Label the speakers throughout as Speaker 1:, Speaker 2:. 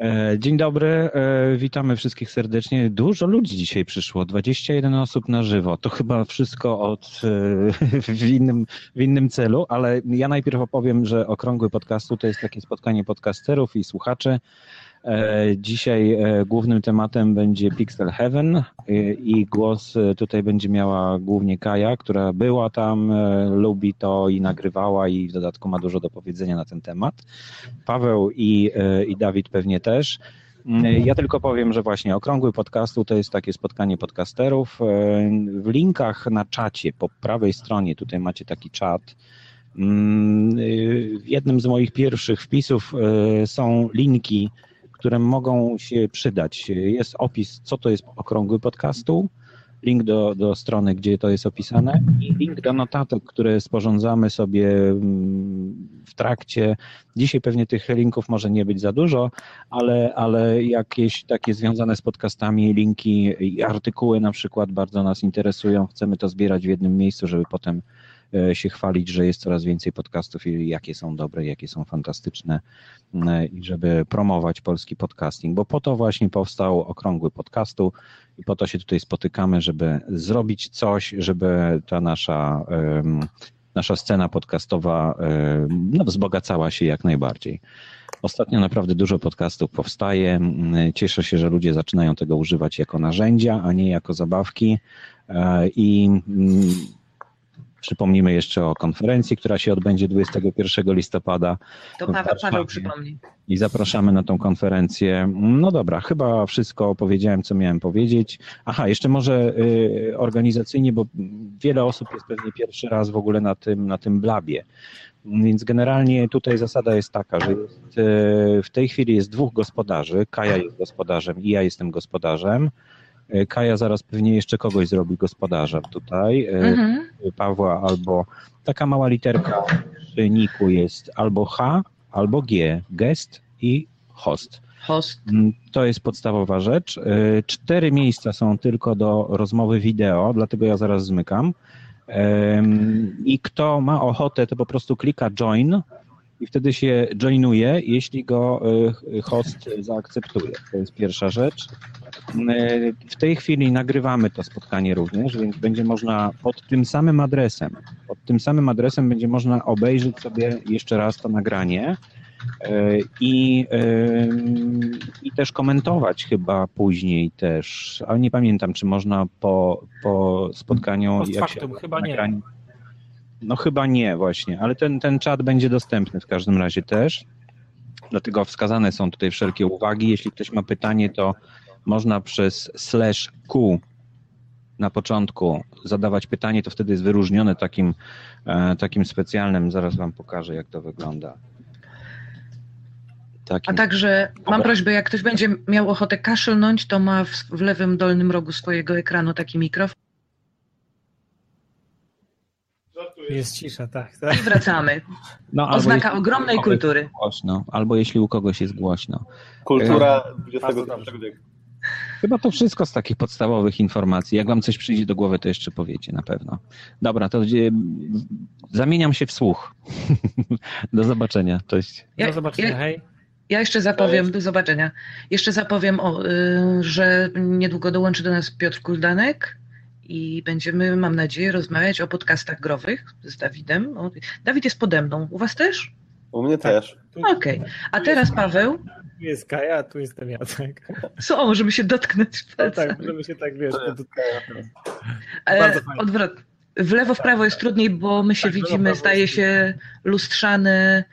Speaker 1: E, dzień dobry, e, witamy wszystkich serdecznie. Dużo ludzi dzisiaj przyszło, 21 osób na żywo. To chyba wszystko od, e, w, innym, w innym celu, ale ja najpierw opowiem, że Okrągły Podcastu to jest takie spotkanie podcasterów i słuchaczy. Dzisiaj głównym tematem będzie Pixel Heaven i głos tutaj będzie miała głównie Kaja, która była tam, lubi to i nagrywała i w dodatku ma dużo do powiedzenia na ten temat. Paweł i, i Dawid pewnie też. Ja tylko powiem, że właśnie Okrągły Podcastu to jest takie spotkanie podcasterów. W linkach na czacie po prawej stronie tutaj macie taki czat. W jednym z moich pierwszych wpisów są linki które mogą się przydać. Jest opis, co to jest okrągły podcastu, link do, do strony, gdzie to jest opisane i link do notatek, które sporządzamy sobie mm, w trakcie. Dzisiaj pewnie tych linków może nie być za dużo, ale, ale jakieś takie związane z podcastami, linki i artykuły na przykład bardzo nas interesują. Chcemy to zbierać w jednym miejscu, żeby potem się chwalić, że jest coraz więcej podcastów i jakie są dobre, jakie są fantastyczne e, i żeby promować polski podcasting, bo po to właśnie powstał okrągły podcastu i po to się tutaj spotykamy, żeby zrobić coś, żeby ta nasza nasza scena podcastowa no, wzbogacała się jak najbardziej. Ostatnio naprawdę dużo podcastów powstaje. Cieszę się, że ludzie zaczynają tego używać jako narzędzia, a nie jako zabawki. E, I Przypomnimy jeszcze o konferencji, która się odbędzie 21 listopada.
Speaker 2: To Paweł, Paweł przypomni.
Speaker 1: I zapraszamy na tą konferencję. No dobra, chyba wszystko powiedziałem, co miałem powiedzieć. Aha, jeszcze może y, organizacyjnie, bo wiele osób jest pewnie pierwszy raz w ogóle na tym, na tym blabie. Więc generalnie tutaj zasada jest taka, że jest, y, w tej chwili jest dwóch gospodarzy. Kaja jest gospodarzem i ja jestem gospodarzem. E, Kaja zaraz pewnie jeszcze kogoś zrobi gospodarzem tutaj, e, mhm. Pawła albo taka mała literka przy niku jest albo H, albo G, gest i host.
Speaker 2: Host.
Speaker 1: Mm, to jest podstawowa rzecz. E, cztery miejsca są tylko do rozmowy wideo, dlatego ja zaraz zmykam. I kto ma ochotę, to po prostu klika join i wtedy się joinuje, jeśli go host zaakceptuje. To jest pierwsza rzecz. E, w tej chwili nagrywamy to spotkanie również, więc będzie można pod tym samym adresem, pod tym samym adresem będzie można obejrzeć sobie jeszcze raz to nagranie e, i, e, i też komentować chyba później też, ale nie pamiętam, czy można po, po spotkaniu...
Speaker 3: Post factum, się, chyba nagranie, nie.
Speaker 1: No chyba nie właśnie, ale ten, ten czat będzie dostępny w każdym razie też. Dlatego wskazane są tutaj wszelkie uwagi. Jeśli ktoś ma pytanie, to można przez slash Q na początku zadawać pytanie, to wtedy jest wyróżnione takim, e, takim specjalnym, zaraz wam pokażę, jak to wygląda.
Speaker 2: Takim... A także mam prośbę, jak ktoś będzie miał ochotę kaszlnąć, to ma w, w lewym dolnym rogu swojego ekranu taki mikrofon.
Speaker 3: Jest cisza, tak. tak.
Speaker 2: I wracamy. No, Oznaka ogromnej kultury.
Speaker 1: Głośno, albo jeśli u kogoś jest głośno.
Speaker 4: Kultura XXI wieku.
Speaker 1: Chyba to wszystko z takich podstawowych informacji. Jak wam coś przyjdzie do głowy, to jeszcze powiecie na pewno. Dobra, to zamieniam się w słuch. do zobaczenia. Cześć.
Speaker 3: Ja, do zobaczenia, ja, hej.
Speaker 2: Ja jeszcze zapowiem, do zobaczenia. Jeszcze zapowiem, o, y, że niedługo dołączy do nas Piotr Kuldanek i będziemy, mam nadzieję, rozmawiać o podcastach growych z Dawidem. O, Dawid jest pode mną. U was też?
Speaker 4: U mnie też.
Speaker 2: Okej. Okay. A teraz Paweł
Speaker 3: tu jest Kaja, a tu jestem Jacek.
Speaker 2: Co, możemy się dotknąć
Speaker 3: No tak, możemy się tak, wiesz, dotknąć.
Speaker 2: Fajnie. Odwrot. W lewo, w prawo jest trudniej, bo my się tak, widzimy, staje się lustrzane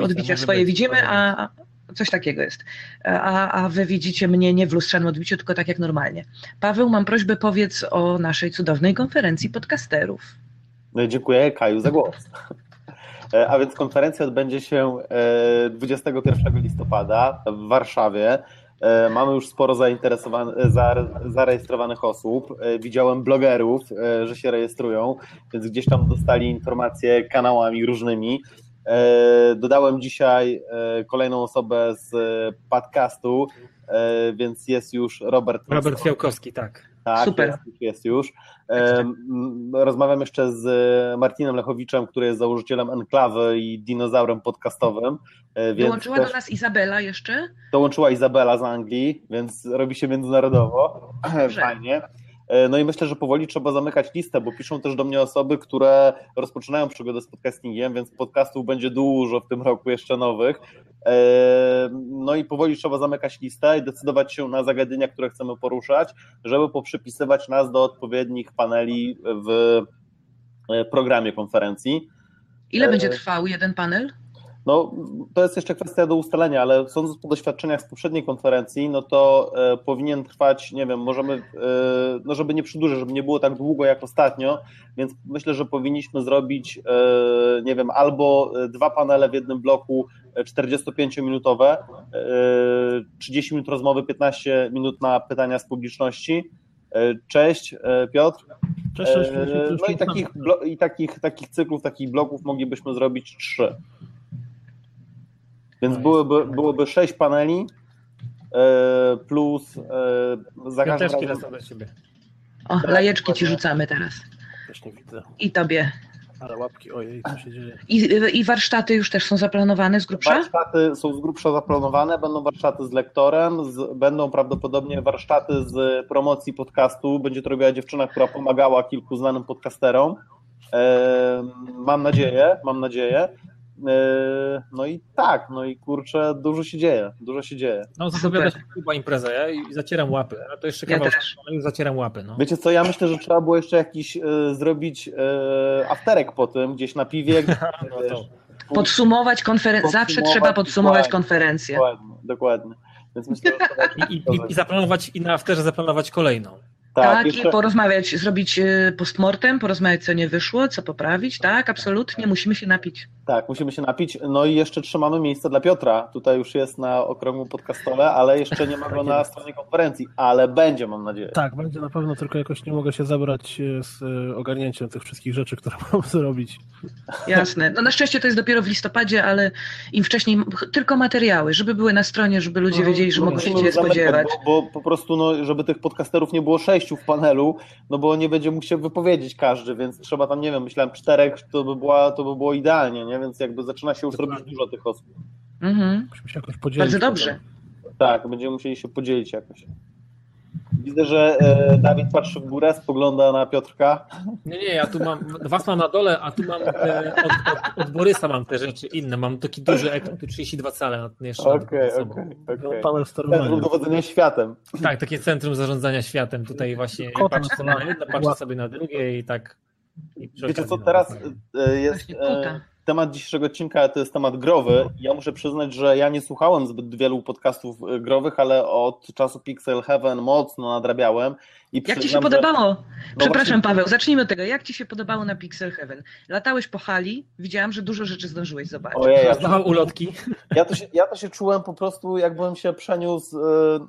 Speaker 2: odbicia swoje widzimy, a coś takiego jest. A, a wy widzicie mnie nie w lustrzanym odbiciu, tylko tak jak normalnie. Paweł, mam prośbę, powiedz o naszej cudownej konferencji podcasterów.
Speaker 4: No dziękuję Kaju za głos. E, a więc konferencja odbędzie się 21 e, listopada w Warszawie. E, mamy już sporo zarejestrowanych osób. Widziałem blogerów, że się rejestrują, więc gdzieś tam dostali informacje kanałami różnymi. Dodałem dzisiaj kolejną osobę z podcastu, więc jest już Robert.
Speaker 3: Robert Fiałkowski, tak.
Speaker 4: Tak,
Speaker 2: Super.
Speaker 4: Jest, jest już. Rozmawiam jeszcze z Martinem Lechowiczem, który jest założycielem Enklawy i dinozaurem podcastowym.
Speaker 2: E, więc Dołączyła też... do nas Izabela jeszcze?
Speaker 4: Dołączyła Izabela z Anglii, więc robi się międzynarodowo. Dobrze. Fajnie. E, no i myślę, że powoli trzeba zamykać listę, bo piszą też do mnie osoby, które rozpoczynają przygodę z podcastingiem, więc podcastów będzie dużo w tym roku jeszcze nowych. E, no i powoli trzeba zamykać listę i decydować się na zagadnienia, które chcemy poruszać, żeby poprzypisywać nas do odpowiednich paneli w e, programie konferencji.
Speaker 2: Ile będzie trwał jeden panel?
Speaker 4: No, to jest jeszcze kwestia do ustalenia, ale sądząc po doświadczeniach z poprzedniej konferencji, no to e, powinien trwać, nie wiem, możemy, e, no żeby nie przedłużyć, żeby nie było tak długo jak ostatnio, więc myślę, że powinniśmy zrobić, e, nie wiem, albo dwa panele w jednym bloku 45-minutowe, e, 30 minut rozmowy, 15 minut na pytania z publiczności. E, cześć, e, Piotr.
Speaker 5: Cześć, cześć, cześć,
Speaker 4: No i takich, i takich, takich cyklów, takich bloków moglibyśmy zrobić trzy. Więc byłoby, byłoby sześć paneli e, plus
Speaker 3: e, za też razem... do ciebie.
Speaker 2: O, lajeczki ci rzucamy teraz.
Speaker 5: Też nie widzę.
Speaker 2: I tobie.
Speaker 5: Ale łapki, ojej, co się dzieje.
Speaker 2: I, I warsztaty już też są zaplanowane z grubsza?
Speaker 4: Warsztaty są z grubsza zaplanowane, będą warsztaty z lektorem, z, będą prawdopodobnie warsztaty z promocji podcastu. Będzie to robiła dziewczyna, która pomagała kilku znanym podcasterom. E, mam nadzieję, mam nadzieję. Yy, no i tak, no i kurczę, dużo się dzieje, dużo się dzieje.
Speaker 3: No zapowiada się chyba impreza, ja i zacieram łapy, a to jeszcze kawał, ja zacieram łapy. No.
Speaker 4: Wiecie co, ja myślę, że trzeba było jeszcze jakiś y, zrobić y, afterek po tym, gdzieś na piwie. no
Speaker 2: wiesz, podsumować konferencję, zawsze trzeba podsumować dokładnie, konferencję.
Speaker 4: Dokładnie, dokładnie. Więc myślę,
Speaker 3: że I, i, I zaplanować, i na afterze zaplanować kolejną.
Speaker 2: Tak, tak jeszcze... i porozmawiać, zrobić y, postmortem, porozmawiać, co nie wyszło, co poprawić. Tak, absolutnie, musimy się napić.
Speaker 4: Tak, musimy się napić. No i jeszcze trzymamy miejsce dla Piotra. Tutaj już jest na okrągłym podcastowe, ale jeszcze nie ma go na stronie konferencji, ale będzie, mam nadzieję.
Speaker 5: Tak, będzie na pewno, tylko jakoś nie mogę się zabrać e, z e, ogarnięciem tych wszystkich rzeczy, które mam zrobić.
Speaker 2: Jasne. No na szczęście to jest dopiero w listopadzie, ale im wcześniej tylko materiały, żeby były na stronie, żeby ludzie no, wiedzieli, że no, mogą się je spodziewać.
Speaker 4: Bo, bo po prostu, no, żeby tych podcasterów nie było sześć w panelu, no bo nie będzie mógł się wypowiedzieć każdy, więc trzeba tam, nie wiem, myślałem czterech, to by, była, to by było idealnie, nie? więc jakby zaczyna się już robić dużo tych osób.
Speaker 2: Mhm.
Speaker 5: Musimy się jakoś podzielić.
Speaker 2: Bardzo dobrze.
Speaker 4: Tak, będziemy musieli się podzielić jakoś. Widzę, że e, Dawid patrzy w górę, spogląda na Piotrka.
Speaker 3: Nie, nie, ja tu mam, was mam na dole, a tu mam e, od, od, od, Borysa mam te rzeczy inne. Mam taki duży ekran, tu 32 cale jeszcze.
Speaker 4: Okej, okej, okej. Centrum dowodzenia światem.
Speaker 3: Tak, takie centrum zarządzania światem. Tutaj właśnie ja patrzę sobie na jedno, patrzę sobie na drugie i tak.
Speaker 4: I Wiecie co, teraz e, jest temat dzisiejszego odcinka to jest temat growy. Ja muszę przyznać, że ja nie słuchałem zbyt wielu podcastów e, growych, ale od czasu Pixel Heaven mocno nadrabiałem.
Speaker 2: I Jak ci się podobało? No Przepraszam, właśnie... Paweł, zacznijmy od tego. Jak ci się podobało na Pixel Heaven? Latałeś po hali, widziałam, że dużo rzeczy zdążyłeś zobaczyć.
Speaker 3: Ojej, ja ulotki.
Speaker 4: Ja to, się, ja to się czułem po prostu, jakbym się przeniósł, e,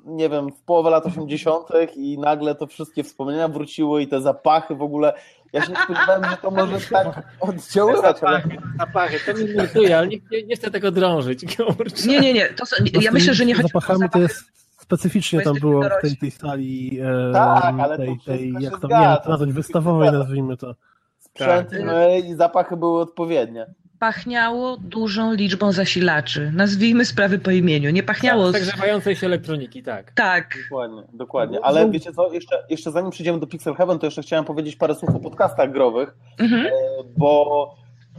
Speaker 4: nie wiem, w połowę lat 80. i nagle to wszystkie wspomnienia wróciły i te zapachy w ogóle. Ja się nie spodziewałem, że to może tak oddziaływać.
Speaker 3: Zapachy, zapachy, to mi nurtuje, ale nie, nie, nie, chcę tego drążyć.
Speaker 2: Nie, nie, nie. To, ja myślę, że nie chodzi
Speaker 5: o zapachy. to jest specyficznie tam było w tej, tej sali e, tak, ale tej, tej jak to, nie wiem, to nazwać, wystawowej nazwijmy to.
Speaker 4: Sprzęt tak. no i zapachy były odpowiednie.
Speaker 2: Pachniało dużą liczbą zasilaczy. Nazwijmy sprawy po imieniu. Nie pachniało...
Speaker 3: Tak, zagrzewającej się elektroniki, tak.
Speaker 2: Tak.
Speaker 4: Dokładnie, dokładnie. Ale wiecie co, jeszcze, jeszcze zanim przejdziemy do Pixel Heaven, to jeszcze chciałem powiedzieć parę słów o podcastach growych, mhm. E, bo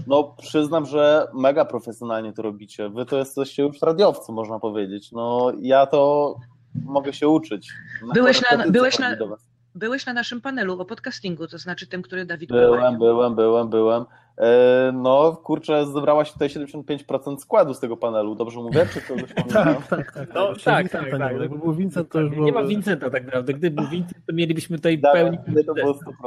Speaker 4: no przyznam, że mega profesjonalnie to robicie. Wy to jesteście już radiowcy, można powiedzieć. No ja to mogę się uczyć.
Speaker 2: Na byłeś na, byłeś, na, byłeś na naszym panelu o podcastingu, to znaczy tym, który Dawid
Speaker 4: Byłem, prowadził. byłem, byłem, byłem. E, no, kurczę, zebrałaś tutaj 75% składu z tego panelu, dobrze mówię? Czy kogoś
Speaker 5: tak, tak, tak. No, tak, tak, tak. Jakby był Vincent, to już było...
Speaker 3: Nie ma Vincenta tak naprawdę. Gdyby był Vincent, to mielibyśmy tutaj tak, pełni...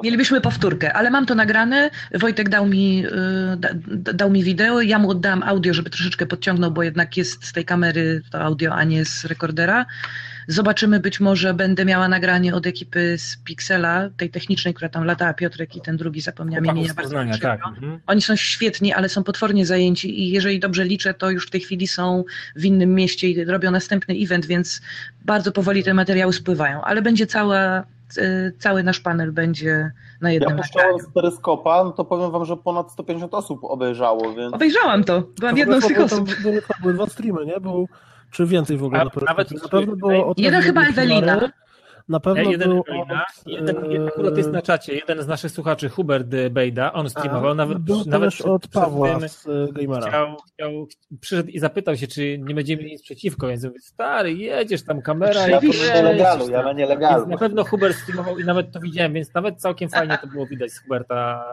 Speaker 2: Mielibyśmy powtórkę, ale mam to nagrane. Wojtek dał mi, y, da, dał mi wideo, ja mu oddałam audio, żeby troszeczkę podciągnął, bo jednak jest z tej kamery to audio, a nie z rekordera. Zobaczymy, być może będę miała nagranie od ekipy z Pixela, tej technicznej, która tam latała, Piotrek i ten drugi, zapomniałam imienia. Bardzo tak. Mhm. Oni są świetni, ale są potwornie zajęci i jeżeli dobrze liczę, to już w tej chwili są w innym mieście i robią następny event, więc bardzo powoli te materiały spływają, ale będzie cała cały nasz panel będzie na jednym
Speaker 4: Ja puszczałem z peryskopa, no to powiem wam, że ponad 150 osób obejrzało, więc...
Speaker 2: Obejrzałam to, byłam jedną z tych osób.
Speaker 5: były dwa streamy, nie? Był, czy więcej w ogóle
Speaker 3: A,
Speaker 5: na
Speaker 3: nawet
Speaker 5: Na pewno było
Speaker 2: Jeden chyba Ewelina.
Speaker 5: Na pewno
Speaker 3: jeden,
Speaker 5: był
Speaker 3: Bejda,
Speaker 5: od,
Speaker 3: jeden, jeden akurat jest na czacie, jeden z naszych słuchaczy, Hubert Bejda, on streamował, nawet,
Speaker 5: był
Speaker 3: nawet
Speaker 5: też od Pawła
Speaker 3: tym,
Speaker 5: z e, Gamera.
Speaker 3: Chciał, chciał, przyszedł i zapytał się, czy nie będziemy mieli nic przeciwko, więc mówię, stary, jedziesz tam kamera
Speaker 4: ja
Speaker 3: i
Speaker 4: na nielegalu, ja na nielegalu.
Speaker 3: Na pewno Hubert streamował i nawet to widziałem, więc nawet całkiem fajnie to było widać z Huberta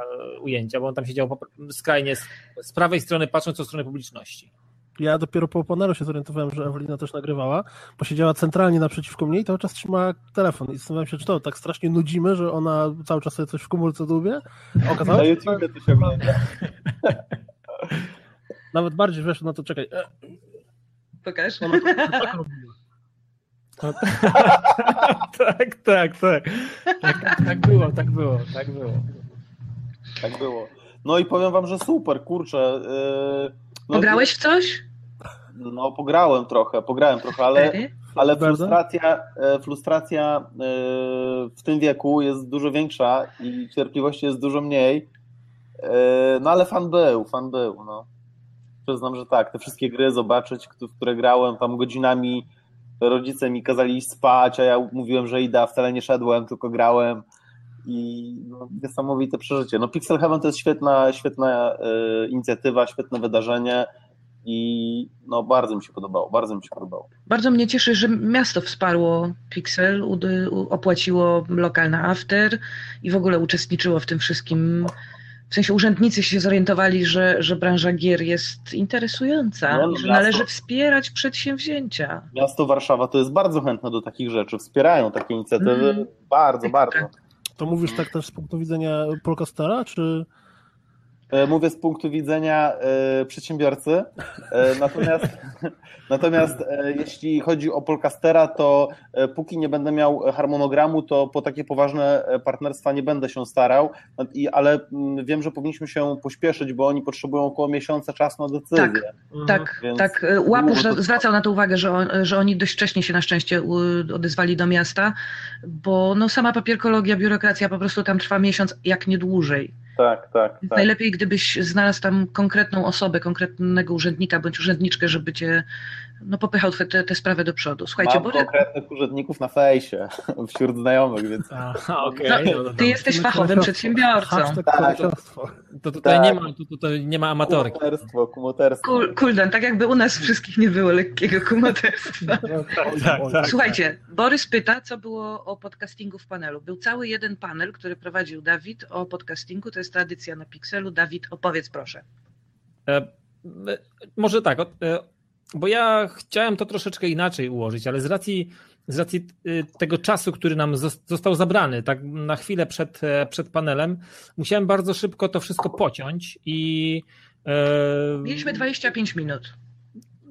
Speaker 3: ujęcia, bo on tam siedział skrajnie z, z prawej strony, patrząc od strony publiczności.
Speaker 5: Ja dopiero po panelu się zorientowałem, że Ewelina też nagrywała, bo siedziała centralnie naprzeciwko mnie i cały czas trzymała telefon. I zastanawiałem się, czy to tak strasznie nudzimy, że ona cały czas sobie coś w komórce dłubie.
Speaker 4: Okazało się, że... to się ogląda.
Speaker 5: Nawet bardziej, wiesz, no to czekaj.
Speaker 2: Pokaż.
Speaker 5: Ona to, tak
Speaker 3: tak, tak, tak. Tak, tak było, tak było, tak było.
Speaker 4: Tak było. No i powiem wam, że super, kurczę. Yy,
Speaker 2: no, Pograłeś w coś?
Speaker 4: No, pograłem trochę, pograłem trochę, ale, ale frustracja, e, frustracja e, w tym wieku jest dużo większa i cierpliwości jest dużo mniej. E, no ale fan był, fan był, no. Przyznam, że tak, te wszystkie gry zobaczyć, w które grałem tam godzinami, rodzice mi kazali iść spać, a ja mówiłem, że idę, a wcale nie szedłem, tylko grałem i no, niesamowite przeżycie. No Pixel Heaven to jest świetna, świetna y, inicjatywa, świetne wydarzenie i no, bardzo mi się podobało, bardzo mi się podobało.
Speaker 2: Bardzo mnie cieszy, że miasto wsparło Pixel, opłaciło lokalny after i w ogóle uczestniczyło w tym wszystkim. W sensie urzędnicy się zorientowali, że, że branża gier jest interesująca no, że miasto, należy wspierać przedsięwzięcia.
Speaker 4: Miasto Warszawa to jest bardzo chętne do takich rzeczy, wspierają takie inicjatywy mm. bardzo, tak, bardzo. Tak.
Speaker 5: To mówisz tak też z punktu widzenia Polkastera, czy...
Speaker 4: E, mówię z punktu widzenia y, przedsiębiorcy. Y, natomiast natomiast jeśli chodzi o Polkastera, to póki nie będę miał harmonogramu, to po takie poważne partnerstwa nie będę się starał, I, ale mm, wiem, że powinniśmy się pośpieszyć, bo oni potrzebują około miesiąca czasu na decyzję.
Speaker 2: Tak, mhm. tak, Więc tak. Łapusz zwracał na to uwagę, że, on, że oni dość wcześnie się na szczęście odezwali do miasta, bo no, sama papierkologia, biurokracja po prostu tam trwa miesiąc, jak nie dłużej.
Speaker 4: Tak, tak, tak.
Speaker 2: Najlepiej, gdybyś znalazł tam konkretną osobę, konkretnego urzędnika bądź urzędniczkę, żeby cię no, popychał te, te sprawy do przodu. Słuchajcie,
Speaker 4: Mam bo... konkretnych urzędników na fejsie wśród znajomych, więc... Aha,
Speaker 3: okay.
Speaker 2: no, no, ty jesteś fachowym przedsiębiorcą.
Speaker 5: Tak.
Speaker 3: To tutaj, tak. nie ma, to tutaj nie ma amatorki.
Speaker 4: Kumoterstwo, kumoterstwo.
Speaker 2: Kul, kuldan, tak jakby u nas wszystkich nie było lekkiego kumoterstwa. No, tak, tak, tak, Słuchajcie, Borys pyta, co było o podcastingu w panelu. Był cały jeden panel, który prowadził Dawid o podcastingu, to jest tradycja na Pixelu. Dawid, opowiedz proszę.
Speaker 3: E, e może tak, e, bo ja chciałem to troszeczkę inaczej ułożyć, ale z racji, z racji y, tego czasu, który nam został zabrany, tak na chwilę przed, e, przed panelem, musiałem bardzo szybko to wszystko pociąć i.
Speaker 2: E, Mieliśmy 25 minut.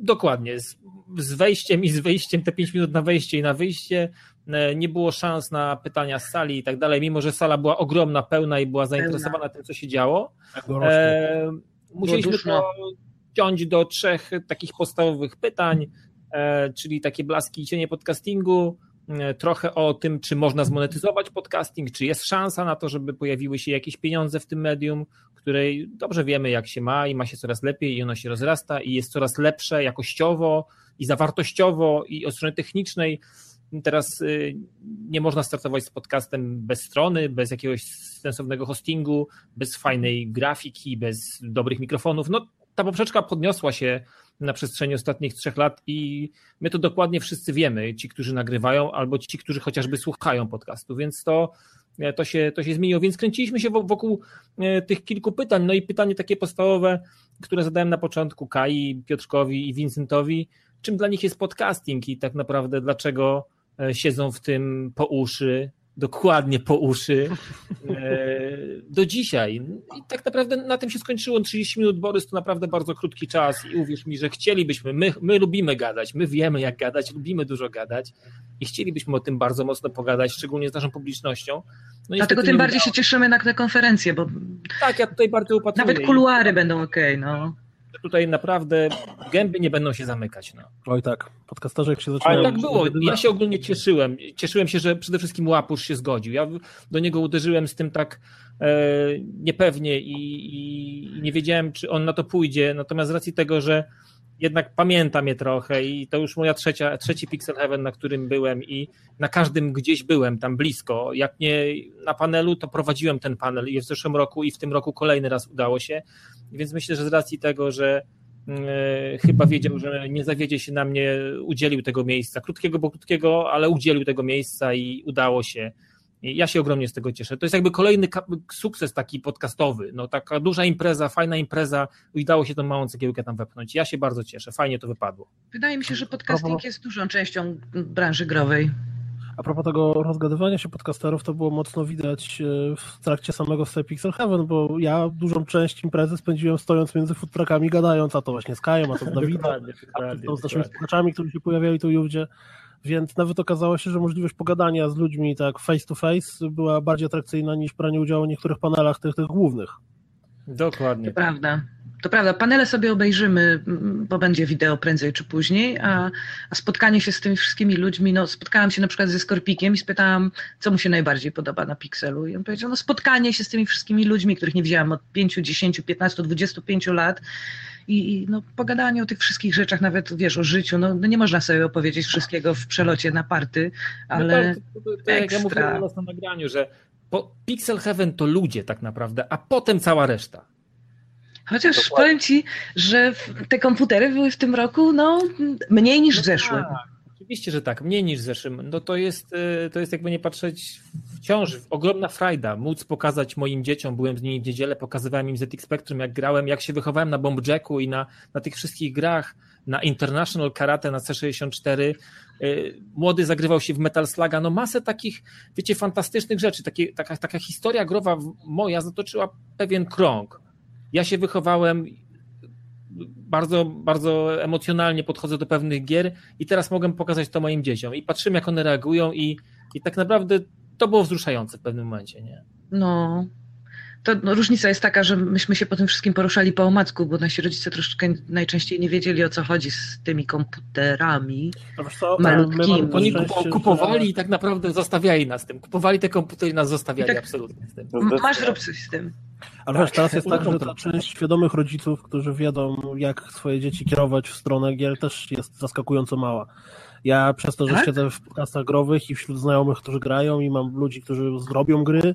Speaker 3: Dokładnie. Z, z wejściem i z wyjściem, te 5 minut na wejście i na wyjście, e, nie było szans na pytania z sali i tak dalej, mimo że sala była ogromna, pełna i była zainteresowana pełna. tym, co się działo. Tak, e, musieliśmy to wciąć do trzech takich podstawowych pytań, e, czyli takie blaski i cienie podcastingu, e, trochę o tym, czy można zmonetyzować podcasting, czy jest szansa na to, żeby pojawiły się jakieś pieniądze w tym medium, której dobrze wiemy, jak się ma i ma się coraz lepiej i ono się rozrasta i jest coraz lepsze jakościowo i zawartościowo i od strony technicznej. Teraz y, nie można startować z podcastem bez strony, bez jakiegoś sensownego hostingu, bez fajnej grafiki, bez dobrych mikrofonów. No ta poprzeczka podniosła się na przestrzeni ostatnich trzech lat i my to dokładnie wszyscy wiemy, ci, którzy nagrywają, albo ci, którzy chociażby słuchają podcastu, więc to, e, to, się, to się zmieniło. Więc kręciliśmy się wokół e, tych kilku pytań. No i pytanie takie podstawowe, które zadałem na początku Kai, Piotrkowi i Vincentowi, czym dla nich jest podcasting i tak naprawdę dlaczego e, siedzą w tym po uszy, dokładnie po uszy do dzisiaj. I tak naprawdę na tym się skończyło 30 minut, Borys, to naprawdę bardzo krótki czas i uwierz mi, że chcielibyśmy, my, my lubimy gadać, my wiemy jak gadać, lubimy dużo gadać i chcielibyśmy o tym bardzo mocno pogadać, szczególnie z naszą publicznością.
Speaker 2: No Dlatego tym bardziej udało. się cieszymy na tę konferencję, bo
Speaker 3: tak, ja tutaj bardzo upatruję.
Speaker 2: Nawet kuluary będą ok, no.
Speaker 3: Tutaj naprawdę gęby nie będą się zamykać. No.
Speaker 5: Oj tak, podcasterzy jak się zaczynają...
Speaker 3: Ale tak było, ja się ogólnie cieszyłem. Cieszyłem się, że przede wszystkim Łapusz się zgodził. Ja do niego uderzyłem z tym tak e, niepewnie i, i nie wiedziałem, czy on na to pójdzie, natomiast z racji tego, że jednak pamiętam je trochę i to już moja trzecia, trzeci Pixel Heaven, na którym byłem i na każdym gdzieś byłem tam blisko. Jak nie na panelu, to prowadziłem ten panel i w zeszłym roku i w tym roku kolejny raz udało się. Więc myślę, że z racji tego, że yy, chyba wiedział, że nie zawiedzie się na mnie, udzielił tego miejsca. Krótkiego, bo krótkiego, ale udzielił tego miejsca i udało się ja się ogromnie z tego cieszę. To jest jakby kolejny sukces taki podcastowy. No, taka duża impreza, fajna impreza, udało się tą małą cegiełkę tam wepchnąć. Ja się bardzo cieszę, fajnie to wypadło.
Speaker 2: Wydaje mi się, że podcasting jest dużą częścią branży growej.
Speaker 5: A propos tego rozgadywania się podcasterów, to było mocno widać e, w trakcie samego sobie Pixel Heaven, bo ja dużą część imprezy spędziłem stojąc między foodtruckami, gadając, a to właśnie z Kajem, a to z Dawidem, a to z naszymi słuchaczami, którzy się pojawiali tu i ówdzie. Więc nawet okazało się, że możliwość pogadania z ludźmi tak face to face była bardziej atrakcyjna niż branie udziału w niektórych panelach tych, tych głównych.
Speaker 3: Dokładnie.
Speaker 2: To prawda. To prawda, panele sobie obejrzymy, bo będzie wideo prędzej czy później, a, a, spotkanie się z tymi wszystkimi ludźmi, no spotkałam się na przykład ze Skorpikiem i spytałam, co mu się najbardziej podoba na Pixelu i on powiedział, no spotkanie się z tymi wszystkimi ludźmi, których nie widziałam od 5, 10, 15, 25 lat i, i no, pogadanie o tych wszystkich rzeczach, nawet wiesz, o życiu, no, no nie można sobie opowiedzieć wszystkiego w przelocie na party, no ale no to, to, to, jak ja mówiłem
Speaker 3: na nagraniu, że po Pixel Heaven to ludzie tak naprawdę, a potem cała reszta.
Speaker 2: Chociaż Dokładnie. powiem ci, że te komputery były w tym roku no, mniej niż w no zeszłym. Tak.
Speaker 3: Oczywiście, że tak, mniej niż w zeszłym. No to jest, y, to jest jakby nie patrzeć wciąż ogromna frajda, móc pokazać moim dzieciom, byłem z nimi w niedzielę, pokazywałem im ZX Spectrum, jak grałem, jak się wychowałem na Bomb Jacku i na, na tych wszystkich grach, na International Karate, na C64. Y, młody zagrywał się w Metal Sluga, no masę takich, wiecie, fantastycznych rzeczy. Takie, taka, taka historia growa moja zatoczyła pewien krąg. Ja się wychowałem bardzo, bardzo emocjonalnie podchodzę do pewnych gier i teraz mogę pokazać to moim dzieciom i patrzymy, jak one reagują i, i tak naprawdę to było wzruszające w pewnym momencie, nie?
Speaker 2: No, to no, różnica jest taka, że myśmy się po tym wszystkim poruszali po omacku, bo nasi rodzice troszeczkę najczęściej nie wiedzieli o co chodzi z tymi komputerami
Speaker 3: co, malutkimi. Oni kupowali i tak naprawdę zostawiali nas tym. Kupowali te komputery i nas zostawiali tak, absolutnie z tym.
Speaker 2: Masz zrób coś z tym.
Speaker 5: Ale wiesz, teraz jest tak, że ta część świadomych rodziców, którzy wiedzą, jak swoje dzieci kierować w stronę gier, też jest zaskakująco mała. Ja przez to, że tak? siedzę w podcastach growych i wśród znajomych, którzy grają i mam ludzi, którzy zrobią gry,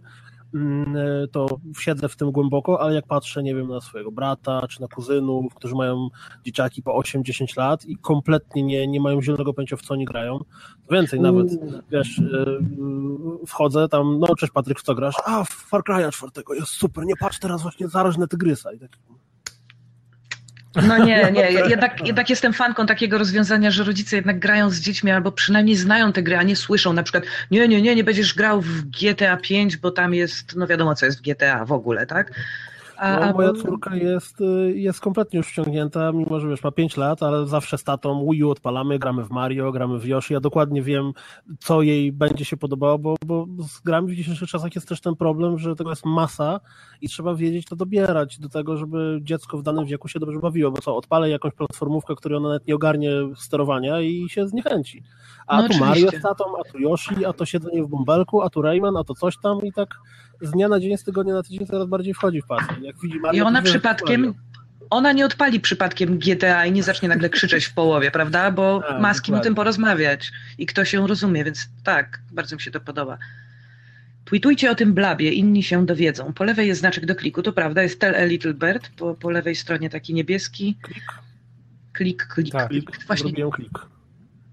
Speaker 5: to siedzę w tym głęboko, ale jak patrzę, nie wiem, na swojego brata czy na kuzynów, którzy mają dzieciaki po 8-10 lat i kompletnie nie, nie mają zielonego pojęcia w co oni grają, więcej nawet, wiesz, e, wchodzę tam, no cześć Patryk, w co grasz? A, w Far Cry'a czwartego, jest super, nie patrz teraz właśnie zarażne tygrysa i tak
Speaker 2: no nie, nie. Jednak, jednak jestem fanką takiego rozwiązania, że rodzice jednak grają z dziećmi albo przynajmniej znają te gry, a nie słyszą na przykład nie, nie, nie, nie będziesz grał w GTA 5, bo tam jest, no wiadomo co jest w GTA w ogóle, tak?
Speaker 5: No, moja córka jest, y, jest kompletnie już wciągnięta, mimo że wiesz, ma 5 lat, ale zawsze z tatą Wii U odpalamy, gramy w Mario, gramy w Yoshi. Ja dokładnie wiem, co jej będzie się podobało, bo, bo z grami w dzisiejszych czasach jest też ten problem, że tego jest masa i trzeba wiedzieć to dobierać do tego, żeby dziecko w danym wieku się dobrze bawiło, bo co, odpalę jakąś platformówkę, której ona nawet nie ogarnie sterowania i się zniechęci. A no tu oczywiście. Mario z tatą, a tu Yoshi, a to siedzenie w bąbelku, a tu Rayman, a to coś tam i tak z dnia na dzień, z tygodnia na tydzień coraz bardziej wchodzi w pasę. Jak widzi Mario,
Speaker 2: I ona przypadkiem, ona nie odpali przypadkiem GTA i nie zacznie nagle krzyczeć w połowie, prawda? Bo A, ma z kim o tym porozmawiać i ktoś ją rozumie, więc tak, bardzo mi się to podoba. Tweetujcie o tym blabie, inni się dowiedzą. Po lewej jest znaczek do kliku, to prawda, jest Tell a Little Bird, po, po lewej stronie taki niebieski. Klik. Klik, klik.
Speaker 5: Tak, klik. Właśnie. klik.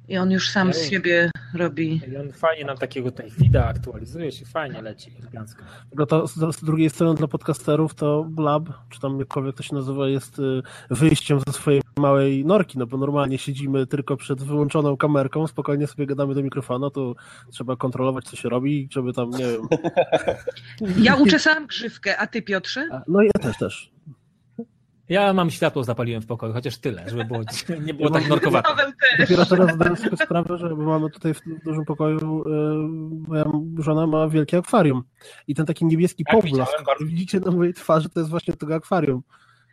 Speaker 2: I on już sam z siebie robi.
Speaker 3: I on fajnie nam takiego tutaj feeda aktualizuje się, fajnie leci elegancko.
Speaker 5: No to z, z, drugiej strony dla podcasterów to Blab, czy tam jakkolwiek to się nazywa, jest y, wyjściem ze swojej małej norki, no bo normalnie siedzimy tylko przed wyłączoną kamerką, spokojnie sobie gadamy do mikrofonu, to trzeba kontrolować, co się robi, żeby tam, nie wiem...
Speaker 2: Ja uczesałam grzywkę, a ty Piotrze?
Speaker 5: No ja też, też.
Speaker 3: Ja mam światło zapaliłem w pokoju, chociaż tyle, żeby było, nie było tak norkowato.
Speaker 5: Dopiero teraz zdałem sobie sprawę, że mamy tutaj w dużym pokoju, e, moja żona ma wielkie akwarium i ten taki niebieski tak, poblask, widzicie na mojej twarzy, to jest właśnie tego akwarium.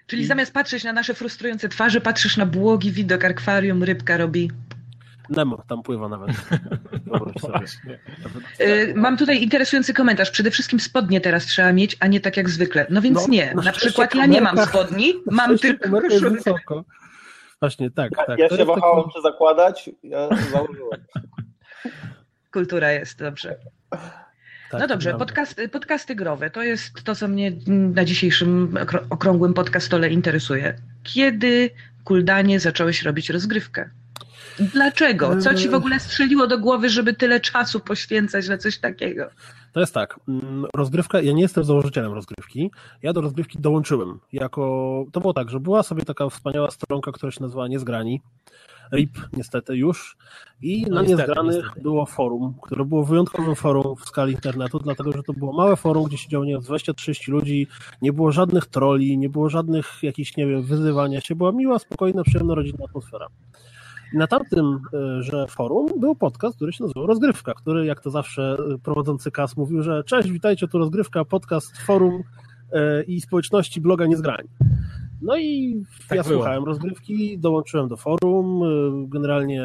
Speaker 2: Czyli I... zamiast patrzeć na nasze frustrujące twarze, patrzysz na błogi widok akwarium, rybka robi.
Speaker 5: Nemo tam pływa nawet.
Speaker 2: Y, mam tutaj interesujący komentarz. Przede wszystkim spodnie teraz trzeba mieć, a nie tak jak zwykle. No więc no, nie. Na, na przykład ja nie mam spodni, mam tylko
Speaker 5: wysoko. Właśnie, tak. tak.
Speaker 4: Ja się wahałem, taki... czy zakładać, ja założyłem.
Speaker 2: Kultura jest, dobrze. Tak, no dobrze, podcasty, podcasty growe to jest to, co mnie na dzisiejszym okrągłym podcastole interesuje. Kiedy, Kuldanie, zacząłeś robić rozgrywkę? Dlaczego? Co ci w ogóle strzeliło do głowy, żeby tyle czasu poświęcać na coś takiego?
Speaker 5: To jest tak, mm, rozgrywka, ja nie jestem założycielem rozgrywki, ja do rozgrywki dołączyłem jako, to było tak, że była sobie taka wspaniała stronka, która się nazywała Niezgrani, RIP niestety już i no na niestety, Niezgranych niestety. było forum, które było wyjątkowym forum w skali internetu, dlatego, że to było małe forum, gdzie siedziało, nie wiem, 20-30 ludzi, nie było żadnych troli, nie było żadnych jakichś, nie wiem, wyzywania się, była miła, spokojna, przyjemna, rodzinna atmosfera. Na tamtym e, że forum był podcast, który się nazywał Rozgrywka, który jak to zawsze e, prowadzący KAS mówił, że cześć, witajcie, tu Rozgrywka, podcast, forum e, i społeczności bloga Niezgrani. No i tak ja było. słuchałem rozgrywki, dołączyłem do forum, generalnie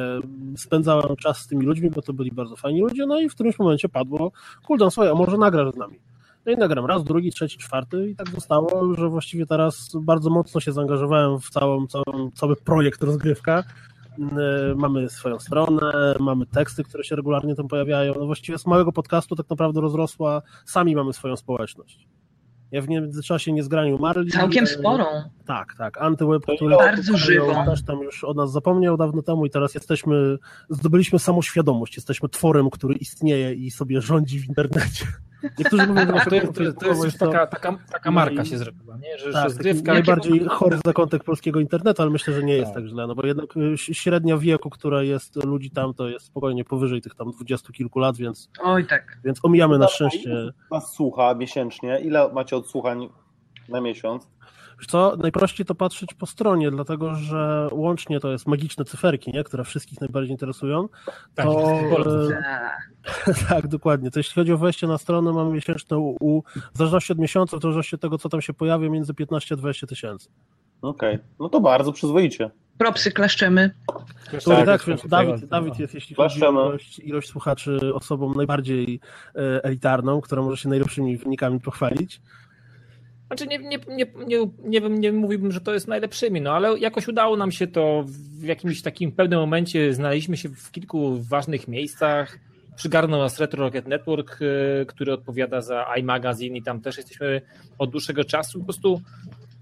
Speaker 5: spędzałem czas z tymi ludźmi, bo to byli bardzo fajni ludzie, no i w którymś momencie padło, kuldan, słuchaj, a może nagrasz z nami? No i nagram raz, drugi, trzeci, czwarty i tak zostało, że właściwie teraz bardzo mocno się zaangażowałem w całą, całą, cały projekt rozgrywka mamy swoją stronę, mamy teksty, które się regularnie tam pojawiają. No właściwie z małego podcastu tak naprawdę rozrosła, sami mamy swoją społeczność. Ja w międzyczasie nie umarli.
Speaker 2: Całkiem sporą.
Speaker 5: Tak, tak. Antyweb, który
Speaker 2: bardzo żywo.
Speaker 5: też tam już od nas zapomniał dawno temu i teraz jesteśmy, zdobyliśmy samoświadomość. Jesteśmy tworem, który istnieje i sobie rządzi w internecie.
Speaker 3: Niektórzy mówią, że to, jest, to, to jest taka, taka, taka marka się zrobiła, nie? że, tak, że zgrywka...
Speaker 5: Najbardziej chory zakątek polskiego internetu, ale myślę, że nie jest tak. tak źle, no bo jednak y, średnia wieku, która jest ludzi tam, to jest spokojnie powyżej tych tam dwudziestu kilku lat, więc,
Speaker 2: Oj, tak.
Speaker 5: więc omijamy na szczęście...
Speaker 4: Was słucha miesięcznie? Ile macie odsłuchań na miesiąc?
Speaker 5: Co, najprościej to patrzeć po stronie, dlatego że łącznie to jest magiczne cyferki, nie? które wszystkich najbardziej interesują.
Speaker 3: Tak,
Speaker 5: to, e, tak, dokładnie. To jeśli chodzi o wejście na stronę, mamy miesięczne u, u w zależności od miesiąca, w zależności od tego, co tam się pojawia, między 15 a 20 tysięcy.
Speaker 4: Okej, okay. no to bardzo przyzwoicie.
Speaker 2: Propsy klaszczemy.
Speaker 5: Tak, tak więc Dawid, Dawid jest, jeśli chodzi o ilość, ilość słuchaczy, osobą najbardziej e, elitarną, która może się najlepszymi wynikami pochwalić.
Speaker 3: Znaczy nie, nie, nie, nie, nie, nie mówiłbym, że to jest najlepszymi, no ale jakoś udało nam się to w jakimś takim pewnym momencie, znaleźliśmy się w kilku ważnych miejscach, przygarnął nas Retro Rocket Network, y, który odpowiada za iMagazine i tam też jesteśmy od dłuższego czasu. Po prostu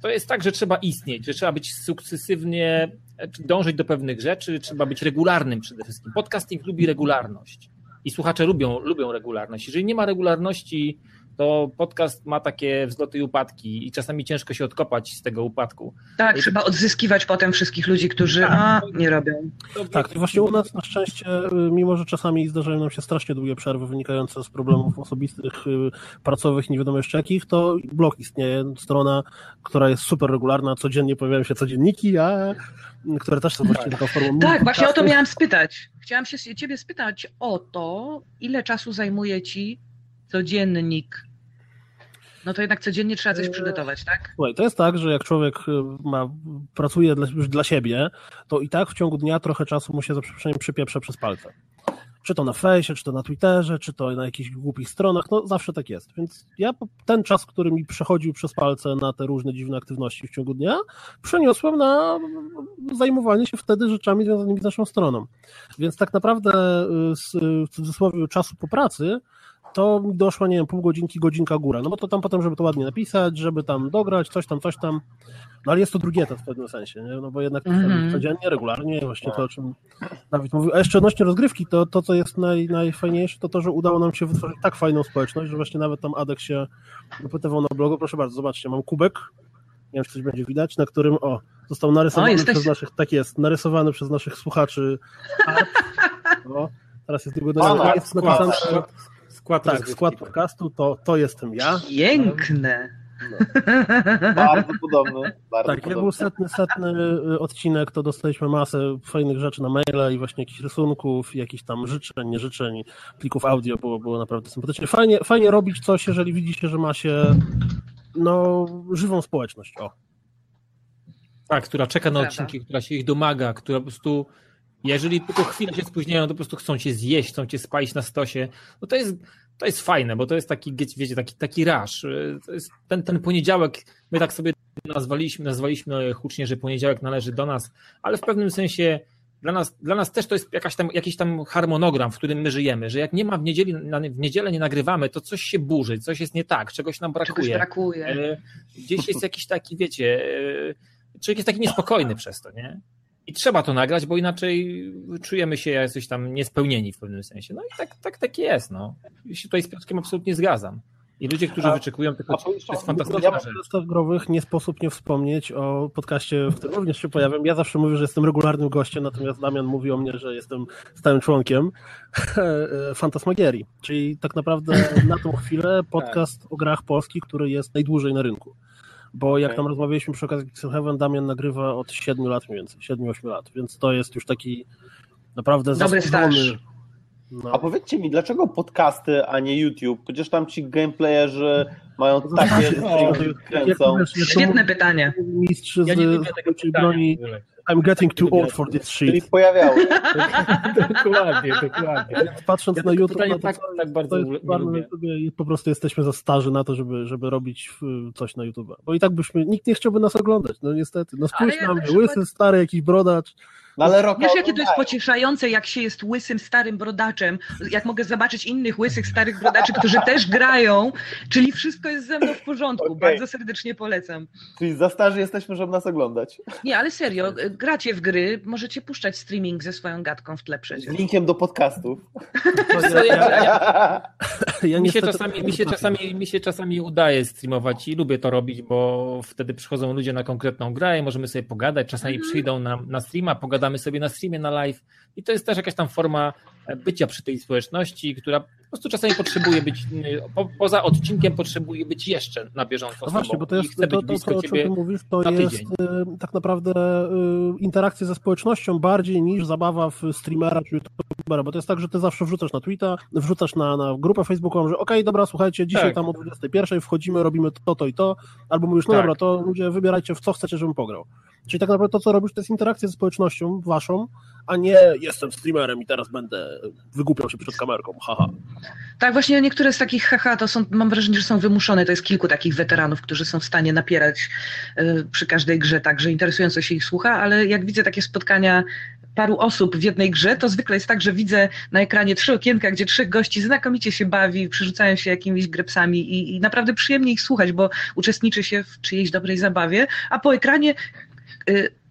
Speaker 3: to jest tak, że trzeba istnieć, że trzeba być sukcesywnie, dążyć do pewnych rzeczy, trzeba być regularnym przede wszystkim. Podcasting lubi regularność i słuchacze lubią, lubią regularność. Jeżeli nie ma regularności, to podcast ma takie wzloty i upadki i czasami ciężko się odkopać z tego upadku.
Speaker 2: Tak, I trzeba odzyskiwać potem wszystkich ludzi, którzy tak. a, nie robią.
Speaker 5: Tak, i właśnie u nas na szczęście, y, mimo że czasami zdarzają nam się strasznie długie przerwy wynikające z problemów osobistych, y, pracowych, nie wiadomo jeszcze jakich, to blog istnieje, strona, która jest super regularna, codziennie pojawiają się codzienniki, a które też są właściwie taką formą.
Speaker 2: Tak, właśnie o to miałam spytać. Chciałam się ciebie spytać o to, ile czasu zajmuje ci codziennik no to jednak codziennie trzeba coś przygotować, tak?
Speaker 5: Słuchaj, to jest tak, że jak człowiek y, ma, pracuje dla, już dla siebie, to i tak w ciągu dnia trochę czasu mu się za przeproszeniem przypieprze przez palce. Czy to na fejsie, czy to na Twitterze, czy to na jakichś głupich stronach, no zawsze tak jest. Więc ja ten czas, który mi przechodził przez palce na te różne dziwne aktywności w ciągu dnia, przeniosłem na zajmowanie się wtedy rzeczami związanymi z naszą stroną. Więc tak naprawdę y, z, w cudzysłowie czasu po pracy to mi doszła, nie wiem, pół godzinki, godzinka góra. No bo to tam potem, żeby to ładnie napisać, żeby tam dograć, coś tam, coś tam. No ale jest to drugi etap w pewnym sensie, nie? No bo jednak mm-hmm. codziennie, regularnie, właśnie to, o czym Dawid mówił. A jeszcze odnośnie rozgrywki, to, to co jest naj, najfajniejsze, to to, że udało nam się wytworzyć tak fajną społeczność, że właśnie nawet tam Adek się wypytywał na blogu. Proszę bardzo, zobaczcie, mam kubek, nie wiem, czy coś będzie widać, na którym, o, został narysowany o, przez naszych, tak jest, narysowany przez naszych słuchaczy art. O, teraz jest długo do jest napisane, Skład tak, skład podcastu to, to jestem ja.
Speaker 2: Piękne.
Speaker 4: No. Bardzo podobny. Bardzo
Speaker 5: tak, jak był setny, setny y, odcinek, to dostaliśmy masę fajnych rzeczy na maile i właśnie jakichś rysunków, jakichś tam życzeń, nie życzeń, plików audio, było, było naprawdę sympatycznie. Fajnie, fajnie robić coś, jeżeli widzi się, że ma się no, żywą społeczność. O.
Speaker 3: Tak, która czeka na odcinki, która się ich domaga, która po prostu jeżeli tylko chwilę się spóźniają, to po prostu chcą cię zjeść, chcą cię spalić na stosie. No to jest, to jest fajne, bo to jest taki, wiecie, taki, taki rasz. To jest ten, ten poniedziałek, my tak sobie nazwaliśmy, nazwaliśmy hucznie, że poniedziałek należy do nas, ale w pewnym sensie dla nas, dla nas też to jest jakaś tam, jakiś tam harmonogram, w którym my żyjemy, że jak nie ma w, niedzieli, w niedzielę nie nagrywamy, to coś się burzy, coś jest nie tak, czegoś nam brakuje. Czegoś
Speaker 2: brakuje. E,
Speaker 3: gdzieś jest jakiś taki, wiecie, e, człowiek jest taki niespokojny przez to, nie? I trzeba to nagrać, bo inaczej czujemy się jakoś tam niespełnieni w pewnym sensie. No i tak, tak, tak jest, no. Ja się tutaj z Piotrkiem absolutnie zgadzam. I ludzie, którzy a, wyczekują tylko, to jest fantastyczna
Speaker 5: ja rzecz. growych nie sposób nie wspomnieć o podcaście, w którym również się pojawiam. Ja zawsze mówię, że jestem regularnym gościem, natomiast Damian mówi o mnie, że jestem stałym członkiem Fantasmagierii. Czyli tak naprawdę na tą chwilę podcast o grach polskich, który jest najdłużej na rynku. Bo jak okay. tam rozmawialiśmy przy okazji Heaven, Damian nagrywa od 7 lat mniej więcej, 7-8 lat, więc to jest już taki naprawdę
Speaker 2: Dobry staż
Speaker 4: no. A powiedzcie mi, dlaczego podcasty, a nie YouTube? Przecież tam ci gameplayerzy mają takie
Speaker 2: kręcą. Świetne pytanie.
Speaker 5: Mistrz z, ja nie lubię tego broni. I'm getting too old for this shit. Czyli
Speaker 4: pojawiały.
Speaker 3: dokładnie, dokładnie.
Speaker 5: Patrząc ja na YouTube, no to, tak, tak bardzo to jest bardzo, po prostu jesteśmy za starzy na to, żeby, żeby robić coś na YouTube. Bo i tak byśmy, nikt nie chciałby nas oglądać, no niestety. No spójrz na mnie, łysy, stary, jakiś brodacz.
Speaker 2: No ale Wiesz, jakie to jest pocieszające, jak się jest łysym, starym brodaczem, jak mogę zobaczyć innych łysych, starych brodaczy, którzy też grają, czyli wszystko jest ze mną w porządku. Okay. Bardzo serdecznie polecam.
Speaker 4: Czyli za starzy jesteśmy, żeby nas oglądać.
Speaker 2: Nie, ale serio, gracie w gry, możecie puszczać streaming ze swoją gadką w tle przecież.
Speaker 4: Z linkiem do podcastów.
Speaker 3: Ja, mi, się czasami, mi, się czasami, mi się czasami udaje streamować i lubię to robić, bo wtedy przychodzą ludzie na konkretną grę i możemy sobie pogadać. Czasami mhm. przyjdą na, na streama, pogadamy gadamy sobie na streamie, na live i to jest też jakaś tam forma e, bycia przy tej społeczności, która po prostu czasami potrzebuje być, po, poza odcinkiem potrzebuje być jeszcze na bieżąco. No
Speaker 5: właśnie, bo to jest to, to, to, o czym ty mówisz, to jest y, tak naprawdę y, interakcja ze społecznością bardziej niż zabawa w streamera czy youtubera, bo to jest tak, że ty zawsze wrzucasz na Twitter, wrzucasz na, na grupę facebookową, że okej, okay, dobra, słuchajcie, dzisiaj tak. tam o 21 wchodzimy, robimy to, to i to, albo mówisz, no tak. dobra, to ludzie wybierajcie w co chcecie, żebym pograł. Czyli tak naprawdę to, co robisz, to jest interakcja ze społecznością waszą, a nie jestem streamerem i teraz będę wygłupiał się przed kamerką, haha.
Speaker 2: Tak, właśnie niektóre z takich haha to są, mam wrażenie, że są wymuszone. To jest kilku takich weteranów, którzy są w stanie napierać y, przy każdej grze, także interesująco się ich słucha, ale jak widzę takie spotkania paru osób w jednej grze, to zwykle jest tak, że widzę na ekranie trzy okienka, gdzie trzech gości znakomicie się bawi, przerzucają się jakimiś grepsami i, i naprawdę przyjemnie ich słuchać, bo uczestniczy się w czyjejś dobrej zabawie, a po ekranie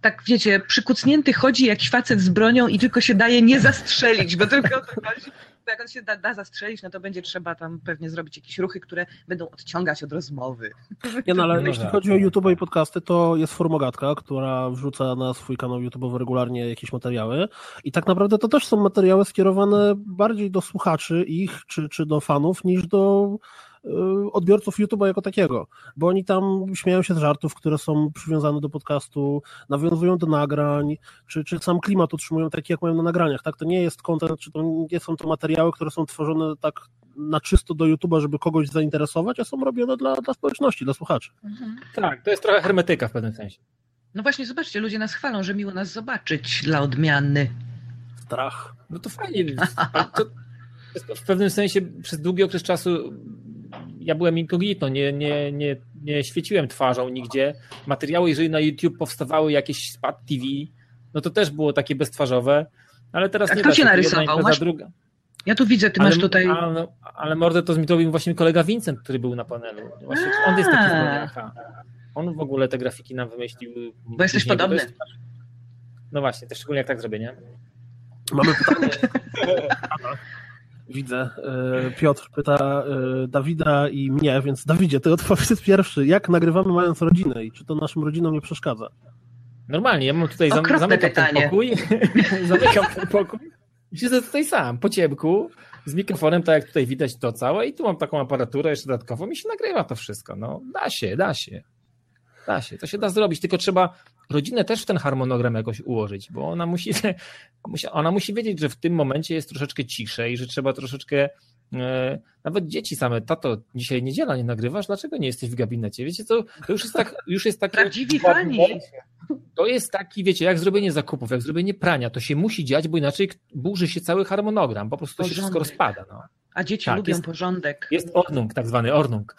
Speaker 2: tak wiecie, przykucnięty chodzi jakiś facet z bronią i tylko się daje nie zastrzelić, bo tylko o to chodzi. Jak on się da, da, zastrzelić, no to będzie trzeba tam pewnie zrobić jakieś ruchy, które będą odciągać od rozmowy.
Speaker 5: Nie, no ale no jeśli tak. chodzi o YouTube i podcasty, to jest Formogatka, która wrzuca na swój kanał YouTube'owy regularnie jakieś materiały i tak naprawdę to też są materiały skierowane bardziej do słuchaczy ich, czy, czy do fanów, niż do Y, odbiorców YouTube'a jako takiego, bo oni tam śmieją się z żartów, które są przywiązane do podcastu, nawiązują do nagrań, czy, czy sam klimat utrzymują taki, jak mają na nagraniach, tak? To nie jest content, czy to nie są to materiały, które są tworzone tak na czysto do YouTube'a, żeby kogoś zainteresować, a są robione dla, dla społeczności, dla słuchaczy. Mhm.
Speaker 3: Tak, to jest trochę hermetyka w pewnym sensie.
Speaker 2: No właśnie, zobaczcie, ludzie nas chwalą, że miło nas zobaczyć dla odmiany.
Speaker 5: Strach.
Speaker 3: No to fajnie. To w pewnym sensie przez długi okres czasu ja byłem incognito, nie, nie, nie, nie świeciłem twarzą nigdzie. Materiały, jeżeli na YouTube powstawały jakieś Spad TV, no to też było takie beztwarzowe, ale teraz
Speaker 2: A
Speaker 3: nie
Speaker 2: kto cię narysował? Masz... druga. Ja tu widzę, ty ale, masz tutaj...
Speaker 3: Ale, ale mordę to zrobił właśnie kolega Vincent, który był na panelu. Właśnie, on jest taki zbrodniaka. On w ogóle te grafiki nam wymyślił.
Speaker 2: Bo jesteś podobny. Jest...
Speaker 3: No właśnie, też szczególnie jak tak zrobię, nie?
Speaker 5: Mamy pytanie. Widzę. E, Piotr pyta e, Dawida i mnie, więc Dawidzie, ty odpowiedz pierwszy. Jak nagrywamy mając rodzinę i czy to naszym rodzinom nie przeszkadza?
Speaker 3: Normalnie, ja mam tutaj zam zamykam pytanie. ten pokój, zamykam ten pokój i siedzę tutaj sam, po ciemku, z mikrofonem, tak jak tutaj widać to całe i tu mam taką aparaturę jeszcze dodatkową i się nagrywa to wszystko. No, da się, da się. Da się, to się da zrobić, tylko trzeba rodzinę też w ten harmonogram jakoś ułożyć, bo ona musi, ona musi wiedzieć, że w tym momencie jest troszeczkę ciszej, że trzeba troszeczkę E, nawet dzieci same, tato, dzisiaj niedziela, nie nagrywasz? Dlaczego nie jesteś w gabinecie? Wiecie, to, to już jest tak, już jest takie...
Speaker 2: Prawdziwi fani.
Speaker 3: To jest taki, wiecie, jak zrobienie zakupów, jak zrobienie prania, to się musi dziać, bo inaczej burzy się cały harmonogram, po prostu to się wszystko rozpada. No.
Speaker 2: A dzieci tak, lubią
Speaker 3: jest,
Speaker 2: porządek.
Speaker 3: Jest ornung, tak zwany ornung.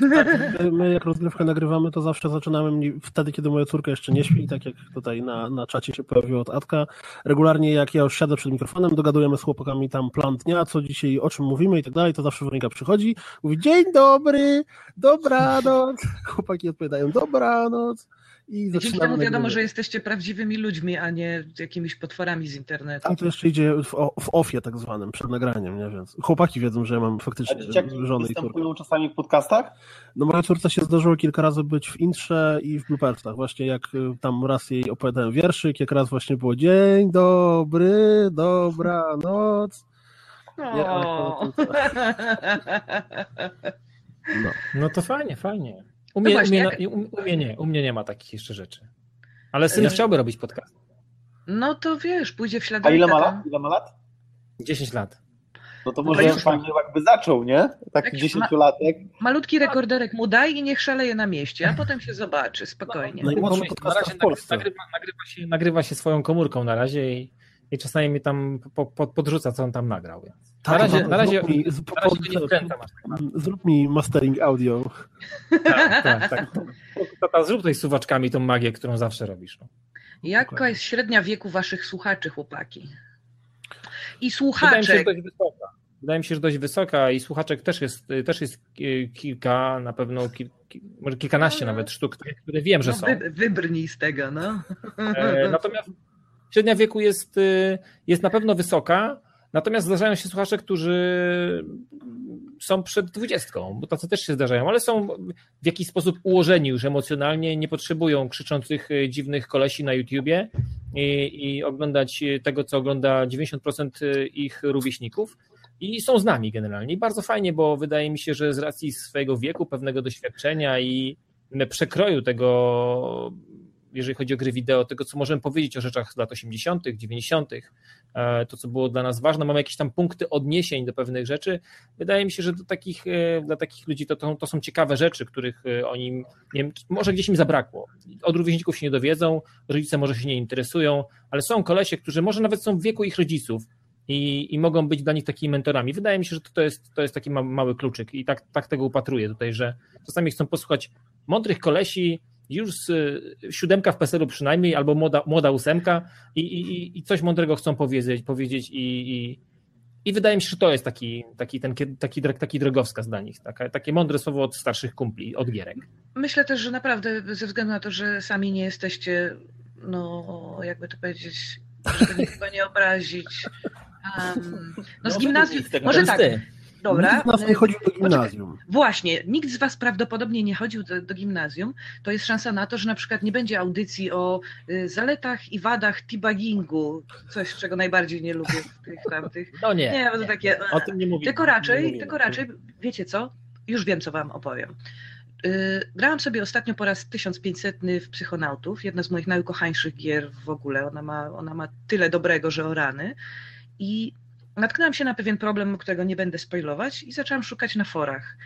Speaker 5: Tak, my jak rozgrywkę nagrywamy, to zawsze zaczynamy wtedy, kiedy moja córka jeszcze nie śpi, tak jak tutaj na, na czacie się pojawiło od Atka. Regularnie jak ja już siadę przed mikrofonem, dogadujemy z chłopakami tam plan dnia, co dzisiaj, o czym mówimy i tak dalej, to zawsze Weronika przychodzi, mówi dzień dobry, dobranoc. Chłopaki odpowiadają dobranoc. I
Speaker 2: Dzięki temu wiadomo, że jesteście prawdziwymi ludźmi, a nie jakimiś potworami z internetu.
Speaker 5: A to jeszcze idzie w, w ofie tak zwanym, przed nagraniem, nie? Więc chłopaki wiedzą, że ja mam faktycznie żonę i córkę.
Speaker 4: czasami w podcastach?
Speaker 5: No moja córce się zdarzyło kilka razy być w intrze i w bloopersach. Właśnie jak y, tam raz jej opowiadałem wierszyk, jak raz właśnie było dzień dobry, dobra noc.
Speaker 3: No. Nie, no. no to fajnie, fajnie. U mnie, no właśnie, u, mnie, jak... u, mnie nie, u mnie nie ma takich jeszcze rzeczy. Ale syn chciałby robić podcast.
Speaker 2: No to wiesz, pójdzie w ślady.
Speaker 4: A ile ma lat? Ile ma lat?
Speaker 3: 10 lat.
Speaker 4: No to może już fajnie jakby zaczął, nie? Taki dziesięciolatek. Ma,
Speaker 2: malutki rekorderek mu daj i niech szaleje na mieście, a potem się zobaczy spokojnie. No,
Speaker 3: no, na razie nagrywa, nagrywa, się, nagrywa się swoją komórką na razie i, i czasami mi tam po, po, podrzuca, co on tam nagrał. Więc. Tak, na razie, no, na razie, zrób mi, na razie nie wkręcam.
Speaker 5: Zrób mi mastering audio.
Speaker 3: Tak, tak, tak. Zrób tutaj z suwaczkami tą magię, którą zawsze robisz. No.
Speaker 2: Jaka jest średnia wieku waszych słuchaczy, chłopaki? I słuchaczek.
Speaker 3: Wydaje mi się, że dość wysoka. Wydaje mi się, że dość wysoka i słuchaczek też jest, też jest kilka, na pewno kil, może kilkanaście nawet sztuk, które wiem, że
Speaker 2: no,
Speaker 3: są.
Speaker 2: Wy, wybrnij z tego, no.
Speaker 3: E, natomiast średnia wieku jest, y, jest na pewno wysoka, Natomiast zdarzają się słuchacze, którzy są przed dwudziestką, bo tacy też się zdarzają, ale są w jakiś sposób ułożeni już emocjonalnie, nie potrzebują krzyczących e, dziwnych kolesi na YouTubie i, i oglądać tego, co ogląda 90% e, ich rówieśników. I są z nami generalnie. I bardzo fajnie, bo wydaje mi się, że z racji swojego wieku, pewnego doświadczenia i przekroju tego jeżeli chodzi o gry wideo, tego, co możemy powiedzieć o rzeczach z lat 80., 90., e, to, co było dla nas ważne, mamy jakieś tam punkty odniesień do pewnych rzeczy. Wydaje mi się, że do takich, e, dla takich ludzi to, to, to są ciekawe rzeczy, których e, oni, nie wiem, może gdzieś im zabrakło. Od rówieśników się nie dowiedzą, rodzice może się nie interesują, ale są kolesie, którzy może nawet są w wieku ich rodziców, i, i mogą być dla nich takimi mentorami. Wydaje mi się, że to jest, to jest taki mały kluczyk i tak, tak tego upatruję tutaj, że czasami chcą posłuchać mądrych kolesi, już siódemka w PESEL-u przynajmniej, albo młoda, młoda ósemka i, i, i coś mądrego chcą powiedzieć, powiedzieć i, i, i wydaje mi się, że to jest taki, taki, ten, taki, taki drogowskaz dla nich, taka, takie mądre słowo od starszych kumpli, od gierek.
Speaker 2: Myślę też, że naprawdę ze względu na to, że sami nie jesteście, no jakby to powiedzieć, żeby nikogo nie obrazić, um, no z gimnazjum, może tak,
Speaker 5: Dobra. Nikt z nas nie chodził do gimnazjum.
Speaker 2: Poczekaj. Właśnie, nikt z Was prawdopodobnie nie chodził do, do, gimnazjum. To jest szansa na to, że na przykład nie będzie audycji o y, zaletach i wadach teabaggingu, coś, czego najbardziej nie lubię w tych tamtych.
Speaker 3: No nie.
Speaker 2: Nie, bo to takie.
Speaker 3: O tym nie mówię.
Speaker 2: Tylko raczej, tylko raczej, wiecie co? Już wiem, co Wam opowiem. Yy, grałam sobie ostatnio po raz 1500 w Psychonautów, jedna z moich najukochańszych gier w ogóle. Ona ma, ona ma tyle dobrego, że o rany. I natknęłam się na pewien problem, którego nie będę spoilować i zaczęłam szukać na forach.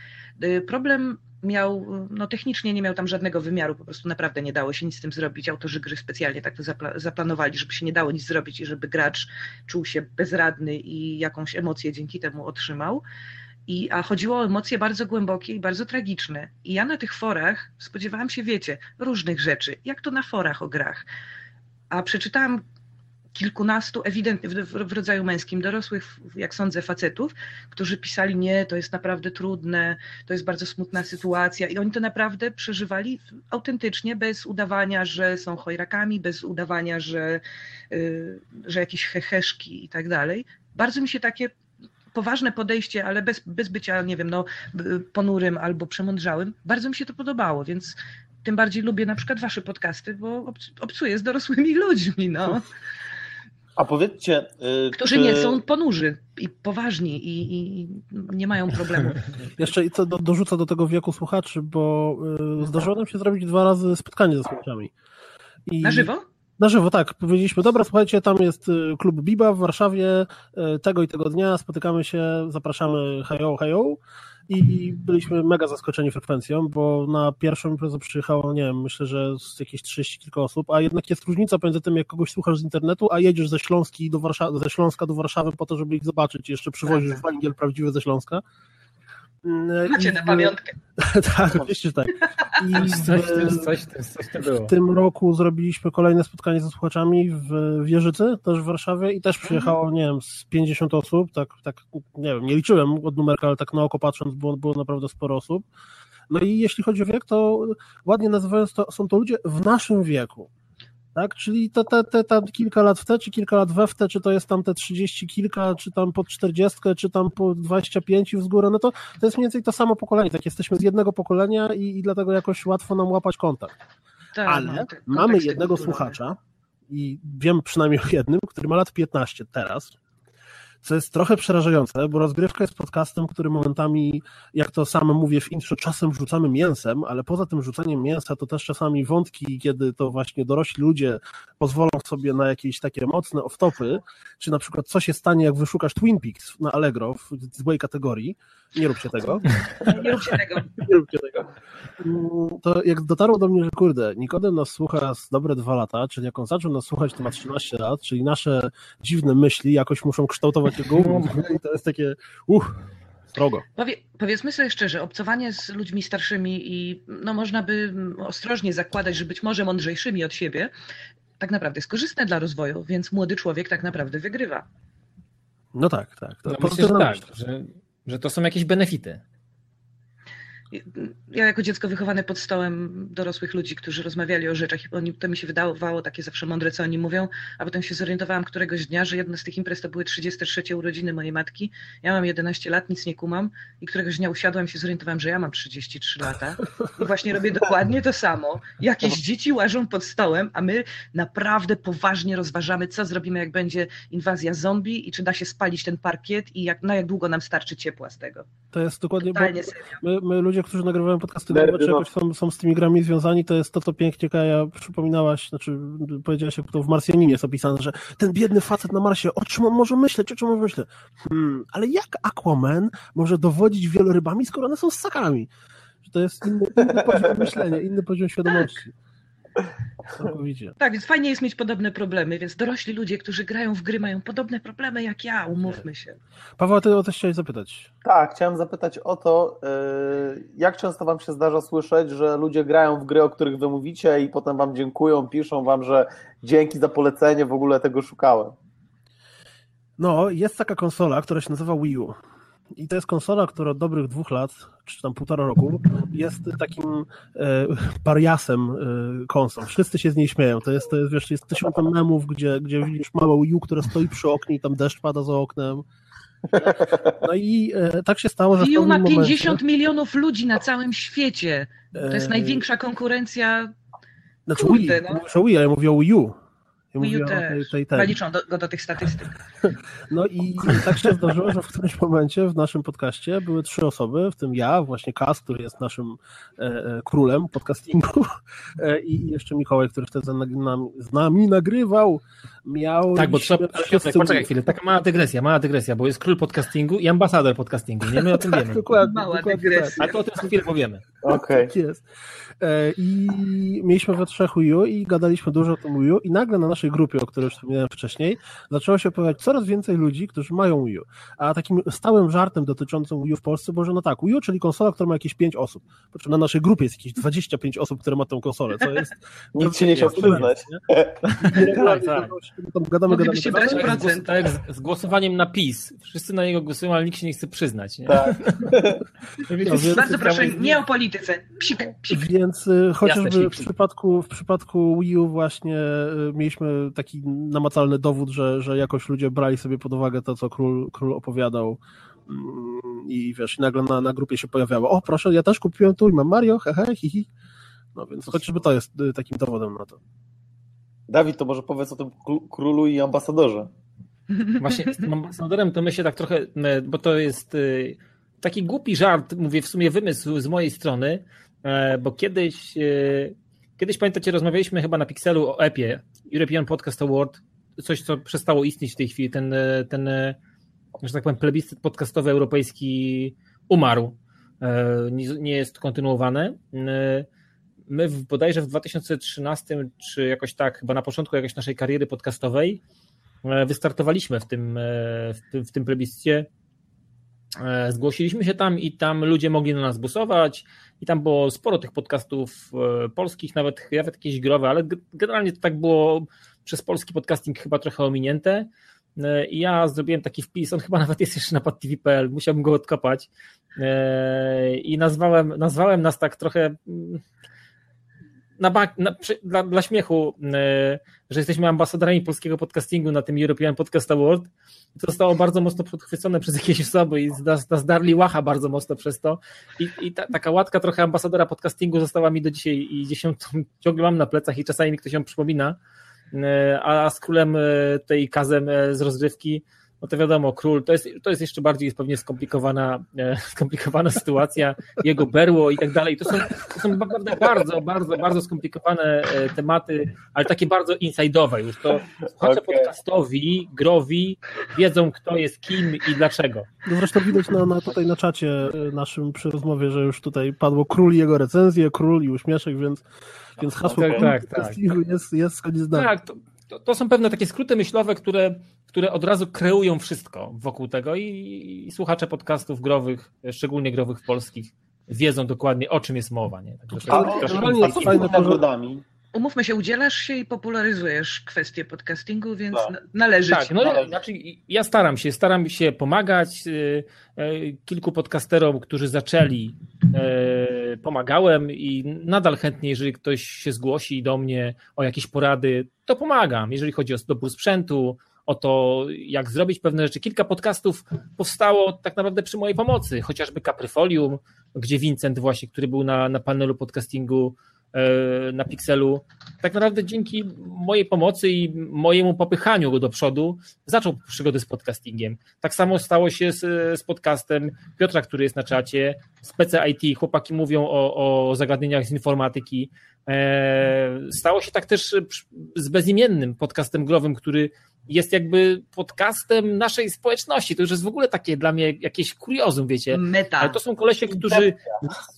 Speaker 2: Y, problem miał, no technicznie nie miał tam żadnego wymiaru, po prostu naprawdę nie dało się nic z tym zrobić. Autorzy gry specjalnie tak to zapla zaplanowali, żeby się nie dało nic zrobić i żeby gracz czuł się bezradny i jakąś emocję dzięki temu otrzymał. I, a chodziło o emocje bardzo głębokie i bardzo tragiczne. I ja na tych forach spodziewałam się, wiecie, różnych rzeczy, jak to na forach o grach. A przeczytałam kilkunastu, ewidentnie w, w, rodzaju męskim, dorosłych, jak sądzę, facetów, którzy pisali, nie, to jest naprawdę trudne, to jest bardzo smutna sytuacja i oni to naprawdę przeżywali autentycznie, bez udawania, że są chojrakami, bez udawania, że, yy, że jakieś heheszki i tak dalej. Bardzo mi się takie poważne podejście, ale bez, bez bycia, nie wiem, no, ponurym albo przemądrzałym, bardzo mi się to podobało, więc tym bardziej lubię na przykład wasze podcasty, bo obcuję z dorosłymi ludźmi, no.
Speaker 4: A powiedzcie.
Speaker 2: Yy, Którzy czy... nie są ponurzy i poważni i, i nie mają problemu.
Speaker 5: Jeszcze i co do, dorzucę do tego wieku słuchaczy, bo yy, zdarzyło nam się zrobić dwa razy spotkanie ze słuchaczami.
Speaker 2: I... Na żywo?
Speaker 5: Na żywo, tak. Powiedzieliśmy, dobra, słuchajcie, tam jest y, klub Biba w Warszawie y, tego i tego dnia, spotykamy się, zapraszamy, hejo, hejo. I byliśmy mega zaskoczeni frekwencją, bo na pierwszą imprezę przyjechało, nie wiem, myślę, że z jakieś 30 kilka osób, a jednak jest różnica pomiędzy tym, jak kogoś słuchasz z internetu, a jedziesz ze, Śląski do Warszawy, ze Śląska do Warszawy po to, żeby ich zobaczyć. Jeszcze przywozisz tak, tak. węgiel prawdziwy ze Śląska.
Speaker 2: Mm, Macie na pamiątkę.
Speaker 5: tak, oczywiście tak.
Speaker 3: I coś, w, coś, coś to było.
Speaker 5: w tym roku zrobiliśmy kolejne spotkanie ze słuchaczami w Wieżycy, też w Warszawie i też mhm. przyjechało, nie wiem, z 50 osób, tak, tak nie wiem, nie liczyłem od numerka, ale tak na oko patrząc było, było naprawdę sporo osób. No i jeśli chodzi o wiek, to ładnie nazywając to, są to ludzie w naszym wieku tak? Czyli te, te, te tam kilka lat w te, czy kilka lat we w te, czy to jest tam te 30 kilka, czy tam po 40, czy tam po 25 w górę, no to to jest mniej więcej to samo pokolenie, tak jesteśmy z jednego pokolenia i, i dlatego jakoś łatwo nam łapać kontakt. Tak, Ale mamy jednego słuchacza i wiem przynajmniej o jednym, który ma lat 15 teraz, co jest trochę przerażające, bo rozgrywka jest podcastem, który momentami, jak to sam mówię w intro, czasem rzucamy mięsem, ale poza tym rzucaniem mięsa to też czasami wątki, kiedy to właśnie dorośli ludzie pozwolą sobie na jakieś takie mocne off-topy, czy na przykład co się stanie, jak wyszukasz Twin Peaks na Allegro w złej kategorii, nie róbcie tego.
Speaker 2: Nie róbcie tego.
Speaker 5: Nie róbcie tego. Mm, to jak dotarło do mnie, że kurde, Nikodem nas słucha z dobre dwa lata, czyli jak on zaczął nas słuchać, to ma 13 lat, czyli nasze dziwne myśli jakoś muszą kształtować jego umysł. I to jest takie, uch, strogo.
Speaker 2: Powie, powiedzmy sobie szczerze, obcowanie z ludźmi starszymi i no można by ostrożnie zakładać, że być może mądrzejszymi od siebie, tak naprawdę jest korzystne dla rozwoju, więc młody człowiek tak naprawdę wygrywa.
Speaker 5: No tak, tak.
Speaker 3: To no myślę, że tak, że, że to są jakieś benefity
Speaker 2: ja jako dziecko wychowane pod stołem dorosłych ludzi, którzy rozmawiali o rzeczach i oni, to mi się wydawało takie zawsze mądre, co oni mówią, a potem się zorientowałam któregoś dnia, że jedna z tych imprez to były 33 urodziny mojej matki. Ja mam 11 lat, nic nie kumam i któregoś dnia usiadłam i się zorientowałam, że ja mam 33 lata i właśnie robię dokładnie to samo. Jakieś dzieci łażą pod stołem, a my naprawdę poważnie rozważamy, co zrobimy, jak będzie inwazja zombie i czy da się spalić ten parkiet i jak, na jak długo nam starczy ciepła z tego.
Speaker 5: To jest dokładnie, Totalnie bo my, my ludzie ludzie, którzy nagrywają podcasty growe, czy jakoś są, są z tymi grami związani, to jest to, co pięknie Kaja przypominałaś, znaczy powiedziałaś, jak to w Marsjaninie jest opisane, że ten biedny facet na Marsie, o czym on może myśleć, o czym on myśleć? Hmm, ale jak Aquaman może dowodzić wielorybami, skoro one są ssakami? To jest inny, inny poziom myślenia, inny poziom świadomości.
Speaker 2: Całkowicie. Tak, więc fajnie jest mieć podobne problemy, więc dorośli ludzie, którzy grają w gry, mają podobne problemy jak ja, umówmy się.
Speaker 5: Paweł, ty o coś chciałeś zapytać.
Speaker 4: Tak, chciałem zapytać o to, y, jak często wam się zdarza słyszeć, że ludzie grają w gry, o których wy mówicie i potem wam dziękują, piszą wam, że dzięki za polecenie, w ogóle tego szukałem.
Speaker 5: No, jest taka konsola, która się nazywa Wii U. I to jest konsola, która od dobrych dwóch lat, czy tam półtora roku, jest takim e, pariasem e, konsol. Wszyscy się z niej śmieją. To jest, to jest wiesz, jest tysiąc memów, gdzie, gdzie widzisz małe Wii U, które stoi przy oknie i tam deszcz pada za oknem. No i e, tak się stało, że.
Speaker 2: Wii ma 50 momencie... milionów ludzi na całym świecie. To jest e, największa konkurencja.
Speaker 5: Znaczy Kurde, Wii, no. mówisz o Wii, ale ja mówię o Wii U.
Speaker 2: Ja Wii U też. Tej, tej, liczą do, go do tych statystyk.
Speaker 5: No i tak się zdarzyło, że w którymś momencie w naszym podcaście były trzy osoby, w tym ja, właśnie Kas, który jest naszym e, e królem podcastingu e, i jeszcze Mikołaj, który wtedy z nami nagrywał. Miał
Speaker 3: tak, bo trzeba, Piotrek, poczekaj chwilę, taka mała dygresja, mała dygresja, bo jest król podcastingu i ambasador podcastingu, nie? My o tym wiemy.
Speaker 5: dokładnie, mała dokładnie
Speaker 2: dygresja.
Speaker 3: Tak. A to o tym chwilę powiemy.
Speaker 4: Okej. Okay.
Speaker 5: Tak jest. E, I mieliśmy we trzech Wii U i gadaliśmy dużo o tym Wii U i nagle na naszej grupie, o której już wspomniałem wcześniej, zaczęło się pojawiać coraz więcej ludzi, którzy mają Wii U. A takim stałym żartem dotyczącym Wii U w Polsce było, że no tak, Wii U, czyli konsola, która ma jakieś 5 osób. Po czym na naszej grupie jest jakieś 25 osób, które ma tą konsolę, co jest...
Speaker 4: Nikt się nie chciał przyznać.
Speaker 5: tak, tak. Gadamy, gadamy,
Speaker 2: się brać procent.
Speaker 3: Tak jak z, z, głosowaniem na PiS. Wszyscy na niego głosują, ale nikt się nie chce przyznać. Nie?
Speaker 4: Tak.
Speaker 2: no, Bardzo proszę, nie o polityce. Psik, psik.
Speaker 5: Więc y, chociażby w przypadku, w przypadku Wii U właśnie y, mieliśmy taki namacalny dowód, że, że jakoś ludzie brali sobie pod uwagę to, co król, król opowiadał mm, i wiesz, nagle na, na grupie się pojawiało, o proszę, ja też kupiłem tu i mam Mario, hehe, hihi. No więc chociażby to jest y, takim dowodem na to.
Speaker 4: Dawid, to może powiedz o tym królu i ambasadorze.
Speaker 3: Właśnie z tym ambasadorem to myślę tak trochę, bo to jest taki głupi żart, mówię w sumie wymysł z mojej strony, E, bo kiedyś, e, kiedyś pamiętacie, rozmawialiśmy chyba na Pixelu o Epie European Podcast Award, coś, co przestało istnieć w tej chwili, ten, ten że tak powiem, plebiscyt podcastowy europejski umarł, nie, nie jest kontynuowany. My w, bodajże w 2013, czy jakoś tak, chyba na początku jakiejś naszej kariery podcastowej, wystartowaliśmy w tym, w tym, w tym plebiscycie E, zgłosiliśmy się tam i tam ludzie mogli na nas busować i tam było sporo tych podcastów e, polskich, nawet, nawet jakieś growe, ale generalnie to tak było przez polski podcasting chyba trochę ominięte. E, I ja zrobiłem taki wpis, on chyba nawet jest jeszcze na padtv.pl, musiałbym go odkopać. I nazwałem, nazwałem nas tak trochę mm, na, na, dla, dla śmiechu, że jesteśmy ambasadorami polskiego podcastingu na tym European Podcast Award to zostało bardzo mocno podchwycone przez jakieś osoby i zdarli łacha bardzo mocno przez to. I, i ta, taka łatka trochę ambasadora podcastingu została mi do dzisiaj i gdzieś ją ciągle mam na plecach i czasami mi ktoś ją przypomina. E, a z królem e, tej kazem z rozgrywki no to wiadomo, król to jest, to jest jeszcze bardziej jest pewnie skomplikowana, e, skomplikowana sytuacja, jego berło i tak dalej. To są, to są naprawdę bardzo, bardzo, bardzo skomplikowane e, tematy, ale takie bardzo inside'owe już. To słuchacze okay. podcastowi, growi wiedzą, kto jest kim i dlaczego.
Speaker 5: No zresztą widać na, na tutaj na czacie e, naszym przy rozmowie, że już tutaj padło król i jego recenzje, król i uśmieszek, więc, więc hasło tak, tak, tak. jest, jest zgodnie z
Speaker 3: Tak, to, to, to, są pewne takie skróty myślowe, które, które od razu kreują wszystko wokół tego i, i słuchacze podcastów growych, szczególnie growych polskich, wiedzą dokładnie o czym jest mowa. Nie? Także to,
Speaker 4: to, to, to jest fajne nagrodami
Speaker 2: umówmy się, udzielasz się i popularyzujesz kwestię podcastingu, więc tak. należy
Speaker 3: tak,
Speaker 2: ci.
Speaker 3: No, znaczy, ja staram się, staram się pomagać. Y, y, kilku podcasterom, którzy zaczęli, y, pomagałem i nadal chętnie, jeżeli ktoś się zgłosi do mnie o jakieś porady, to pomagam. Jeżeli chodzi o dobór sprzętu, o to, jak zrobić pewne rzeczy. Kilka podcastów powstało tak naprawdę przy mojej pomocy, chociażby Capryfolium, gdzie Vincent właśnie, który był na, na panelu podcastingu, na Pixelu, tak naprawdę dzięki mojej pomocy i mojemu popychaniu go do przodu zaczął przygodę z podcastingiem. Tak samo stało się z, z podcastem Piotra, który jest na czacie, Spece IT, chłopaki mówią o, o zagadnieniach z informatyki. E, stało się tak też z bezimiennym podcastem growym, który jest jakby podcastem naszej społeczności. To już jest w ogóle takie dla mnie jakieś kuriozum, wiecie. Meta. Ale to są kolesie, którzy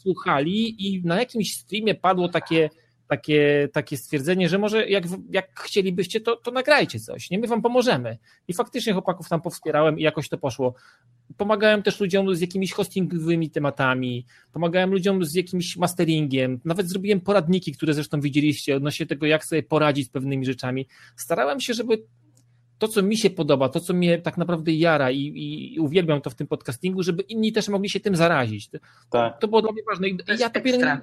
Speaker 3: słuchali i na jakimś streamie padło takie, takie, takie stwierdzenie, że może jak, jak chcielibyście, to, to nagrajcie coś, nie? My wam pomożemy. I faktycznie chłopaków tam powspierałem i jakoś to poszło. Pomagałem też ludziom z jakimiś hostingowymi tematami, pomagałem ludziom z jakimś masteringiem, nawet zrobiłem poradniki, które zresztą widzieliście odnośnie tego, jak sobie poradzić z pewnymi rzeczami. Starałem się, żeby to, co mi się podoba, to, co mnie tak naprawdę jara i, i uwielbiam to w tym podcastingu, żeby inni też mogli się tym zarazić. Tak. To było dla mnie ważne i to ja to biegnę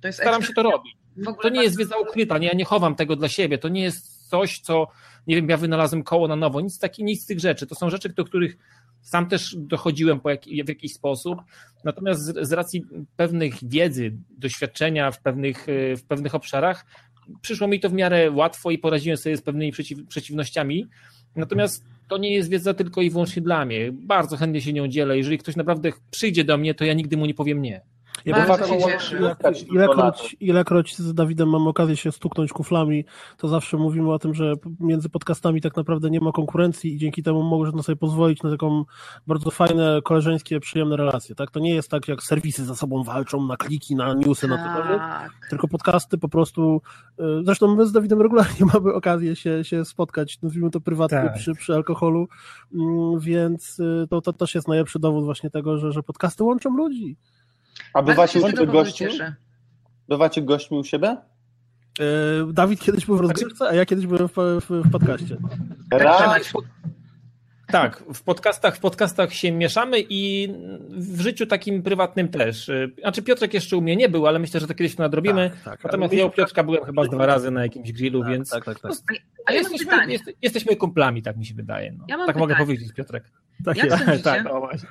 Speaker 3: to Staram ekstra. się to robić. To nie jest wiedza ukryta, nie, ja nie chowam tego dla siebie, to nie jest coś, co, nie wiem, ja wynalazłem koło na nowo, nic taki, nic z tych rzeczy. To są rzeczy, do których sam też dochodziłem po jak, w jakiś sposób, natomiast z, z racji pewnych wiedzy, doświadczenia w pewnych, w pewnych obszarach, przyszło mi to w miarę łatwo i poradziłem sobie z pewnymi przeciw, przeciwnościami. Natomiast to nie jest wiedza tylko i wyłącznie dla mnie. Bardzo chętnie się nią dzielę. Jeżeli ktoś naprawdę przyjdzie do mnie, to ja nigdy mu nie powiem nie.
Speaker 2: Ja Bardzo się cieszę.
Speaker 5: Ilekroć, ilekroć z Dawidem mam okazję się stuknąć kuflami, to zawsze mówimy o tym, że między podcastami tak naprawdę nie ma konkurencji i dzięki temu można sobie pozwolić na taką bardzo fajne, koleżeńskie, przyjemne relacje. Tak? To nie jest tak, jak serwisy ze sobą walczą na kliki, na newsy, tak. na cokolwiek, tylko podcasty po prostu. Y, zresztą my z Dawidem regularnie mamy okazję się, się spotkać, nazwijmy to prywatnie tak. przy, przy alkoholu, mm, więc y, to, to też jest najlepszy dowód właśnie tego, że, że podcasty łączą ludzi.
Speaker 4: A bywacie u gości? Bywacie gośćmi u siebie?
Speaker 5: E, Dawid kiedyś był w rozgrywce, a ja kiedyś byłem w, w, w podcaście.
Speaker 3: Raz. Tak, w podcastach, w podcastach się mieszamy i w życiu takim prywatnym też. Znaczy Piotrek jeszcze u mnie nie był, ale myślę, że to kiedyś to nadrobimy. Tak, tak, Natomiast ja u Piotrka byłem chyba dwa razy na jakimś grillu, tak, więc tak, tak, tak. No, a jesteśmy, jest, jesteśmy kumplami, tak mi się wydaje. No. Ja tak pytanie. mogę powiedzieć, Piotrek.
Speaker 2: Tak, Jak jest. tak, o, właśnie.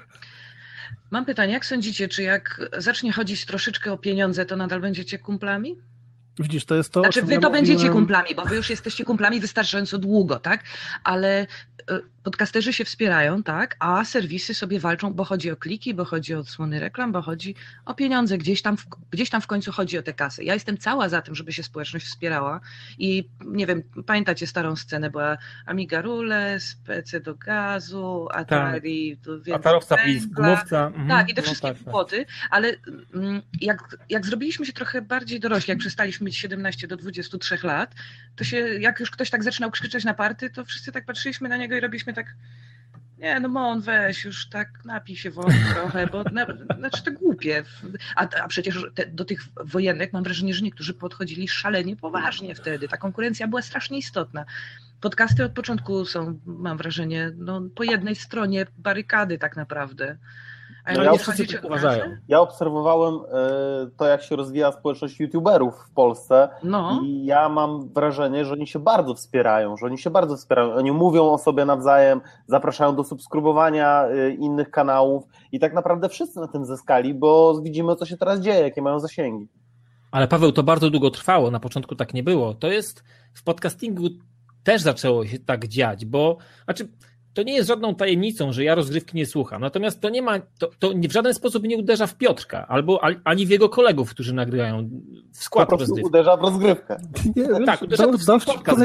Speaker 2: Mam pytanie, jak sądzicie, czy jak zacznie chodzić troszeczkę o pieniądze, to nadal będziecie kumplami?
Speaker 5: Widzisz, to jest to.
Speaker 2: Znaczy, wy to ja będziecie mówiłem... kumplami, bo wy już jesteście kumplami wystarczająco długo, tak? Ale E, podcasterzy się wspierają, tak, a serwisy sobie walczą, bo chodzi o kliki, bo chodzi o odsłony reklam, bo chodzi o pieniądze, gdzieś tam, w, gdzieś tam w końcu chodzi o te kasy. Ja jestem cała za tym, żeby się społeczność wspierała i nie wiem, pamiętacie starą scenę, była Amiga Rules, PC do gazu, Atari,
Speaker 3: tak. Atarowca, gumowca.
Speaker 2: Mhm. Tak, i te no wszystkie tak, tak. ale mm, jak, jak zrobiliśmy się trochę bardziej dorośli, jak przestaliśmy mieć 17 do 23 lat, to się, jak już ktoś tak zaczynał krzyczeć na party, to wszyscy tak patrzyliśmy na niego i robiliśmy tak, nie, no Mon, weź już tak napij się wody trochę, bo na, znaczy to głupie. A, a przecież te, do tych wojennych mam wrażenie, że niektórzy podchodzili szalenie poważnie wtedy. Ta konkurencja była strasznie istotna. Podcasty od początku są, mam wrażenie, no, po jednej stronie barykady tak naprawdę.
Speaker 4: No ja, uważają. ja obserwowałem y, to, jak się rozwija społeczność youtuberów w Polsce no. i ja mam wrażenie, że oni się bardzo wspierają, że oni się bardzo wspierają. Oni mówią o sobie nawzajem, zapraszają do subskrybowania y, innych kanałów i tak naprawdę wszyscy na tym zyskali, bo widzimy, co się teraz dzieje, jakie mają zasięgi.
Speaker 3: Ale Paweł, to bardzo długo trwało, na początku tak nie było. To jest w podcastingu też zaczęło się tak dziać, bo znaczy to nie jest żadną tajemnicą, że ja rozgrywki nie słucham. Natomiast to nie ma, to, to w żaden sposób nie uderza w Piotrka, albo ani w jego kolegów, którzy nagrywają w skład
Speaker 4: po prostu rozgrywki. uderza w rozgrywkę.
Speaker 5: Nie, tak, uderza w podcast.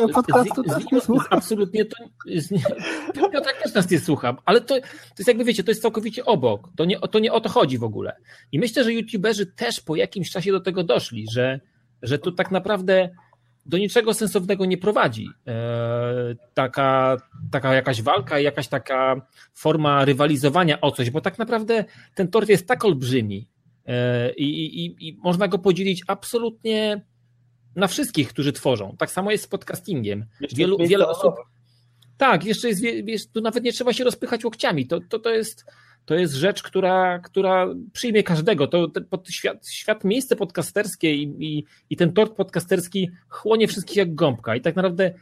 Speaker 5: Ja podcastu też nie słucham.
Speaker 3: Absolutnie to, Piotrek też nas nie słucham, ale to, to jest jakby wiecie, to jest całkowicie obok. To nie, to nie o to chodzi w ogóle. I myślę, że youtuberzy też po jakimś czasie do tego doszli, że, że tu tak naprawdę do niczego sensownego nie prowadzi. E, taka, taka jakaś walka, jakaś taka forma rywalizowania o coś, bo tak naprawdę ten tort jest tak olbrzymi e, i, i, i można go podzielić absolutnie na wszystkich, którzy tworzą. Tak samo jest z podcastingiem. Wielu, wiele osób. Tak, jeszcze jest, wiesz, tu nawet nie trzeba się rozpychać łokciami. To, to, to jest to jest rzecz, która, która przyjmie każdego. To, to świat, świat, miejsce podcasterskie i, i, i ten tort podcasterski chłonie wszystkich jak gąbka. I tak naprawdę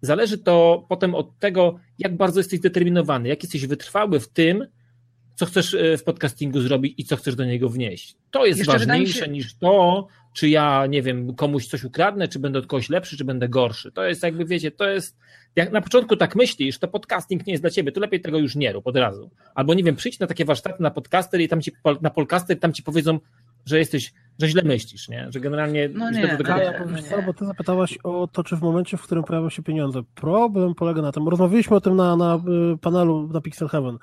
Speaker 3: zależy to potem od tego, jak bardzo jesteś zdeterminowany, jak jesteś wytrwały w tym, co chcesz e, w podcastingu zrobić i co chcesz do niego wnieść. To jest Jeszcze ważniejsze się... niż to, czy ja, nie wiem, komuś coś ukradnę, czy będę od kogoś lepszy, czy będę gorszy. To jest jakby, wiecie, to jest, jak na początku tak myślisz, to podcasting nie jest dla ciebie, to lepiej tego już nie rób od razu. Albo nie wiem, przyjdź na takie warsztaty na podcaster i tam ci, na podcaster tam ci powiedzą, że jesteś, że źle myślisz, nie? Że generalnie
Speaker 2: no nie, do tego...
Speaker 5: Ja, co, bo ty zapytałaś o to, czy w momencie, w którym pojawią się pieniądze. Problem polega na tym, rozmawialiśmy o tym na, na y, panelu na Pixel Heaven.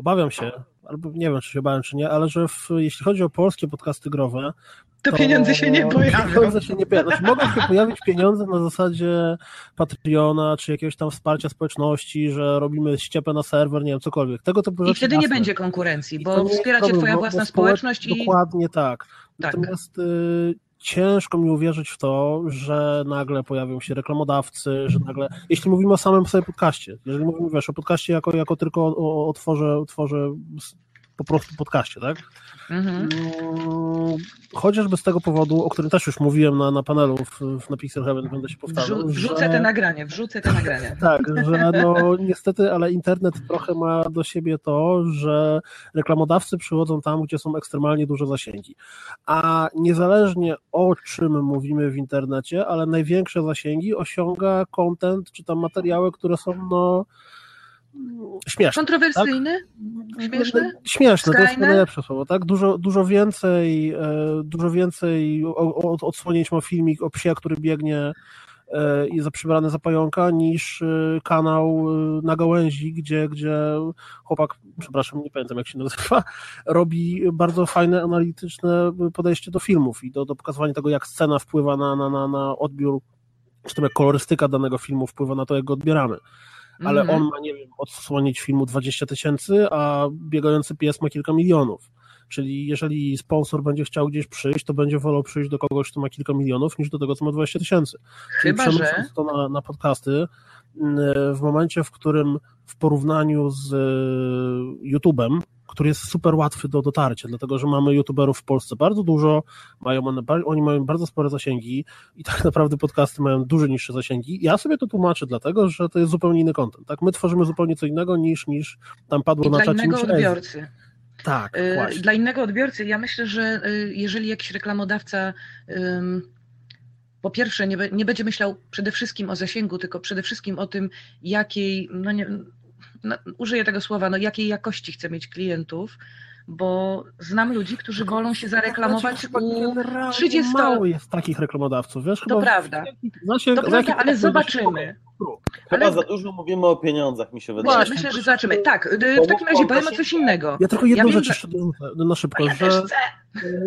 Speaker 5: Obawiam się, albo nie wiem, czy się obawiam, czy nie, ale że w, jeśli chodzi o polskie podcasty growe,
Speaker 2: to, to pieniądze się nie pojawią.
Speaker 5: Pieniądze się nie pojawią. Znaczy, mogą się pojawić pieniądze na zasadzie Patreona, czy jakiegoś tam wsparcia społeczności, że robimy ściepę na serwer, nie wiem, cokolwiek. Tego typu
Speaker 2: I wtedy nie będzie konkurencji, bo wspiera cię twoja własna społeczność
Speaker 5: i... Dokładnie tak. tak. Natomiast y, ciężko mi uwierzyć w to, że nagle pojawią się reklamodawcy, że nagle, jeśli mówimy o samym sobie podcaście, jeżeli mówimy, wiesz, o podcaście jako, jako tylko o, o, tworze, tworze po prostu podcaście, tak? Mhm. No, chociażby z tego powodu, o którym też już mówiłem na, na panelu w, w, na Pixel Heaven, będę się powtarzał.
Speaker 2: Wrzucę że... te nagrania, wrzucę te nagrania.
Speaker 5: tak, że no niestety, ale internet trochę ma do siebie to, że reklamodawcy przychodzą tam, gdzie są ekstremalnie duże zasięgi. A niezależnie o czym mówimy w internecie, ale największe zasięgi osiąga content, czy tam materiały, które są no śmieszne.
Speaker 2: Kontrowersyjny?
Speaker 5: Tak? Śmieszny? Śmieszny, to jest najlepsze słowo, tak? Dużo, dużo więcej, e, dużo więcej odsłonięć ma filmik o psie, który biegnie e, i za przybrany za pająka, niż e, kanał na gałęzi, gdzie, gdzie chłopak, przepraszam, nie pamiętam jak się nazywa, robi bardzo fajne, analityczne podejście do filmów i do, do pokazywania tego, jak scena wpływa na, na, na, na odbiór, czy to jak kolorystyka danego filmu wpływa na to, jak go odbieramy ale mm -hmm. on ma, nie wiem, odsłonić filmu 20 tysięcy, a biegający pies ma kilka milionów. Czyli jeżeli sponsor będzie chciał gdzieś przyjść, to będzie wolał przyjść do kogoś, kto ma kilka milionów, niż do tego, co ma 20 tysięcy.
Speaker 2: Chyba, że...
Speaker 5: to na, na podcasty, w momencie, w którym w porównaniu z y, YouTube'em, który jest super łatwy do dotarcia, dlatego że mamy youtuberów w Polsce bardzo dużo, mają one, oni mają bardzo spore zasięgi i tak naprawdę podcasty mają dużo niższe zasięgi. Ja sobie to tłumaczę dlatego, że to jest zupełnie inny kontent. Tak? My tworzymy zupełnie co innego niż, niż tam padło
Speaker 2: I
Speaker 5: na
Speaker 2: czacie. Dla innego odbiorcy.
Speaker 5: Tak, y,
Speaker 2: właśnie. Dla innego odbiorcy ja myślę, że y, jeżeli jakiś reklamodawca po pierwsze nie, nie będzie myślał przede wszystkim o zasięgu, tylko przede wszystkim o tym, jakiej, no nie, no, użyję tego słowa, no jakiej jakości chce mieć klientów, bo znam ludzi, którzy wolą się zareklamować u 30...
Speaker 5: Mało jest takich reklamodawców, wiesz?
Speaker 2: To prawda,
Speaker 5: zasięg,
Speaker 2: to prawda, ale zobaczymy.
Speaker 4: Chyba ale... za dużo mówimy o pieniądzach, mi się wydaje.
Speaker 2: Myślę, myślę że zobaczymy. Tak, w takim razie powiem o coś innego.
Speaker 5: Ja tylko jedną ja rzecz jeszcze że... na szybko,
Speaker 2: ja
Speaker 5: że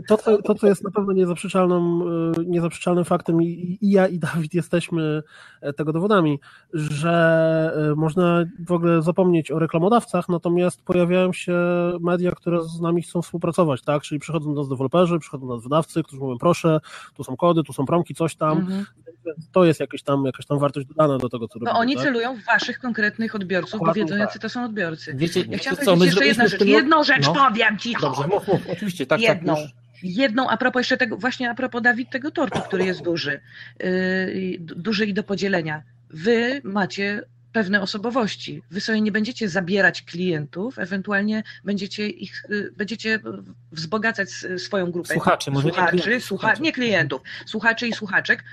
Speaker 5: to co, to, co jest na pewno niezaprzeczalnym, niezaprzeczalnym faktem i, i ja i Dawid jesteśmy e, tego dowodami, że e, można w ogóle zapomnieć o reklamodawcach, natomiast pojawiają się media, które z nami chcą współpracować, tak? Czyli przychodzą do nas deweloperzy, przychodzą do nas wydawcy, którzy mówią proszę, tu są kody, tu są promki, coś tam. Mhm. To jest jakaś tam, jakaś tam wartość dodana do tego, co
Speaker 2: no
Speaker 5: robimy.
Speaker 2: oni
Speaker 5: tak?
Speaker 2: celują w waszych konkretnych odbiorców, Dokładnie bo wiedzą, jacy to są odbiorcy.
Speaker 3: Wiecie,
Speaker 2: ja chciałam
Speaker 3: co,
Speaker 2: powiedzieć jeszcze jedną rzecz. Jedną rzecz no. powiem ci.
Speaker 3: Dobrze, mów, mów. Oczywiście, tak,
Speaker 2: jedną.
Speaker 3: tak.
Speaker 2: Jedną, a propos jeszcze tego, właśnie a propos Dawid, tego tortu, który jest duży, yy, duży i do podzielenia. Wy macie pewne osobowości. Wy sobie nie będziecie zabierać klientów, ewentualnie będziecie ich, y, będziecie wzbogacać swoją grupę.
Speaker 3: Słuchaczy, może
Speaker 2: słuchaczy, nie, słucha, nie klientów, słuchaczy i słuchaczek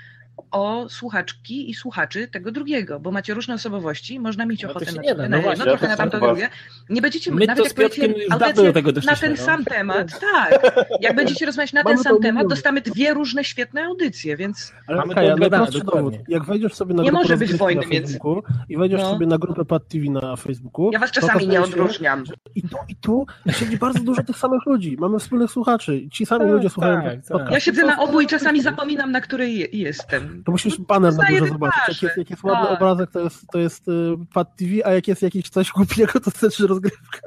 Speaker 2: o słuchaczki i słuchaczy tego drugiego, bo macie różne osobowości, można mieć no ochotę na, nie da, no, na jedno, trochę na tamto drugie. Nie będziecie,
Speaker 3: My
Speaker 2: nawet
Speaker 3: jak powiecie audycję
Speaker 2: tego na ten no. sam temat, tak, jak będziecie rozmawiać na ten sam temat, dostamy dwie różne świetne audycje, więc...
Speaker 5: Ale mamy Kaja, najprostszy dowód. Jak wejdziesz sobie na
Speaker 2: nie może być wojny między...
Speaker 5: i wejdziesz no. sobie na grupę Pad TV na Facebooku...
Speaker 2: Ja was czasami nie odróżniam.
Speaker 5: I tu, i tu siedzi bardzo dużo tych samych ludzi. Mamy wspólnych słuchaczy. Ci sami tak, ludzie słuchają tak,
Speaker 2: tak. Ja siedzę na obu i czasami zapominam, na której jestem.
Speaker 5: To musisz baner na górze zobaczyć. Jak jest, jak jest ładny tak. obrazek, to jest, to jest y, Pad TV, a jak jest jakiś coś głupiego, to też rozgrywka.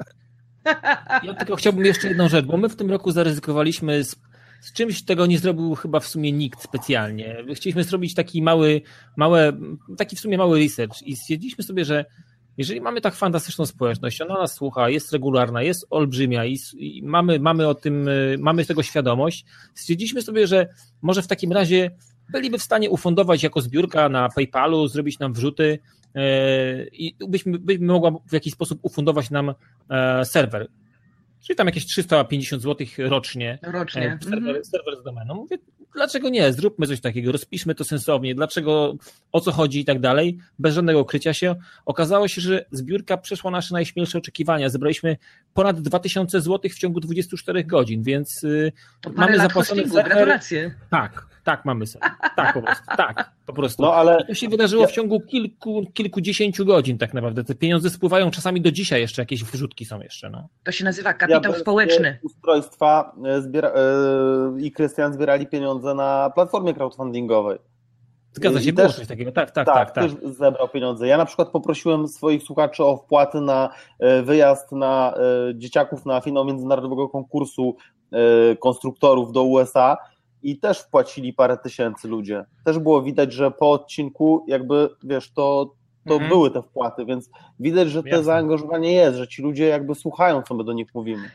Speaker 3: Ja tylko chciałbym jeszcze jedną rzecz, bo my w tym roku zaryzykowaliśmy z, z czymś, tego nie zrobił chyba w sumie nikt specjalnie. Chcieliśmy zrobić taki mały, małe, taki w sumie mały research i stwierdziliśmy sobie, że jeżeli mamy tak fantastyczną społeczność, ona nas słucha, jest regularna, jest olbrzymia i, i mamy, mamy o tym, y, mamy tego świadomość, stwierdziliśmy sobie, że może w takim razie byliby w stanie ufundować jako zbiórka na PayPalu, zrobić nam wrzuty e, i byśmy, byśmy mogła w jakiś sposób ufundować nam e, serwer. Czyli tam jakieś 350 zł rocznie.
Speaker 2: Rocznie.
Speaker 3: E, serwer, mhm. serwer z domeną. Mówię, dlaczego nie? Zróbmy coś takiego, rozpiszmy to sensownie, dlaczego, o co chodzi i tak dalej, bez żadnego ukrycia się. Okazało się, że zbiórka przeszła nasze najśmielsze oczekiwania. Zebraliśmy ponad 2000 zł w ciągu 24 godzin, więc y,
Speaker 2: to mamy zapłacone. Gratulacje.
Speaker 3: Tak, tak mamy serwer. Tak po prostu, tak, po prostu. No, ale... I to się wydarzyło w ciągu kilku, kilkudziesięciu godzin tak naprawdę. Te pieniądze spływają czasami do dzisiaj jeszcze, jakieś wrzutki są jeszcze. No.
Speaker 2: To się nazywa kapitał ja społeczny.
Speaker 4: Ustrojstwa e, zbiera... E, i Krystian zbierali pieniądze na platformie crowdfundingowej.
Speaker 3: Zgadza się, I było coś takiego. Tak, tak, tak, tak,
Speaker 4: też zebrał pieniądze. Ja na przykład poprosiłem swoich słuchaczy o wpłaty na e, wyjazd na dzieciaków na finał międzynarodowego konkursu konstruktorów do USA i też wpłacili parę tysięcy ludzie. Też było widać, że po odcinku jakby, wiesz, to, to mhm. były te wpłaty, więc widać, że to zaangażowanie jest, że ci ludzie jakby słuchają, co my do nich mówimy.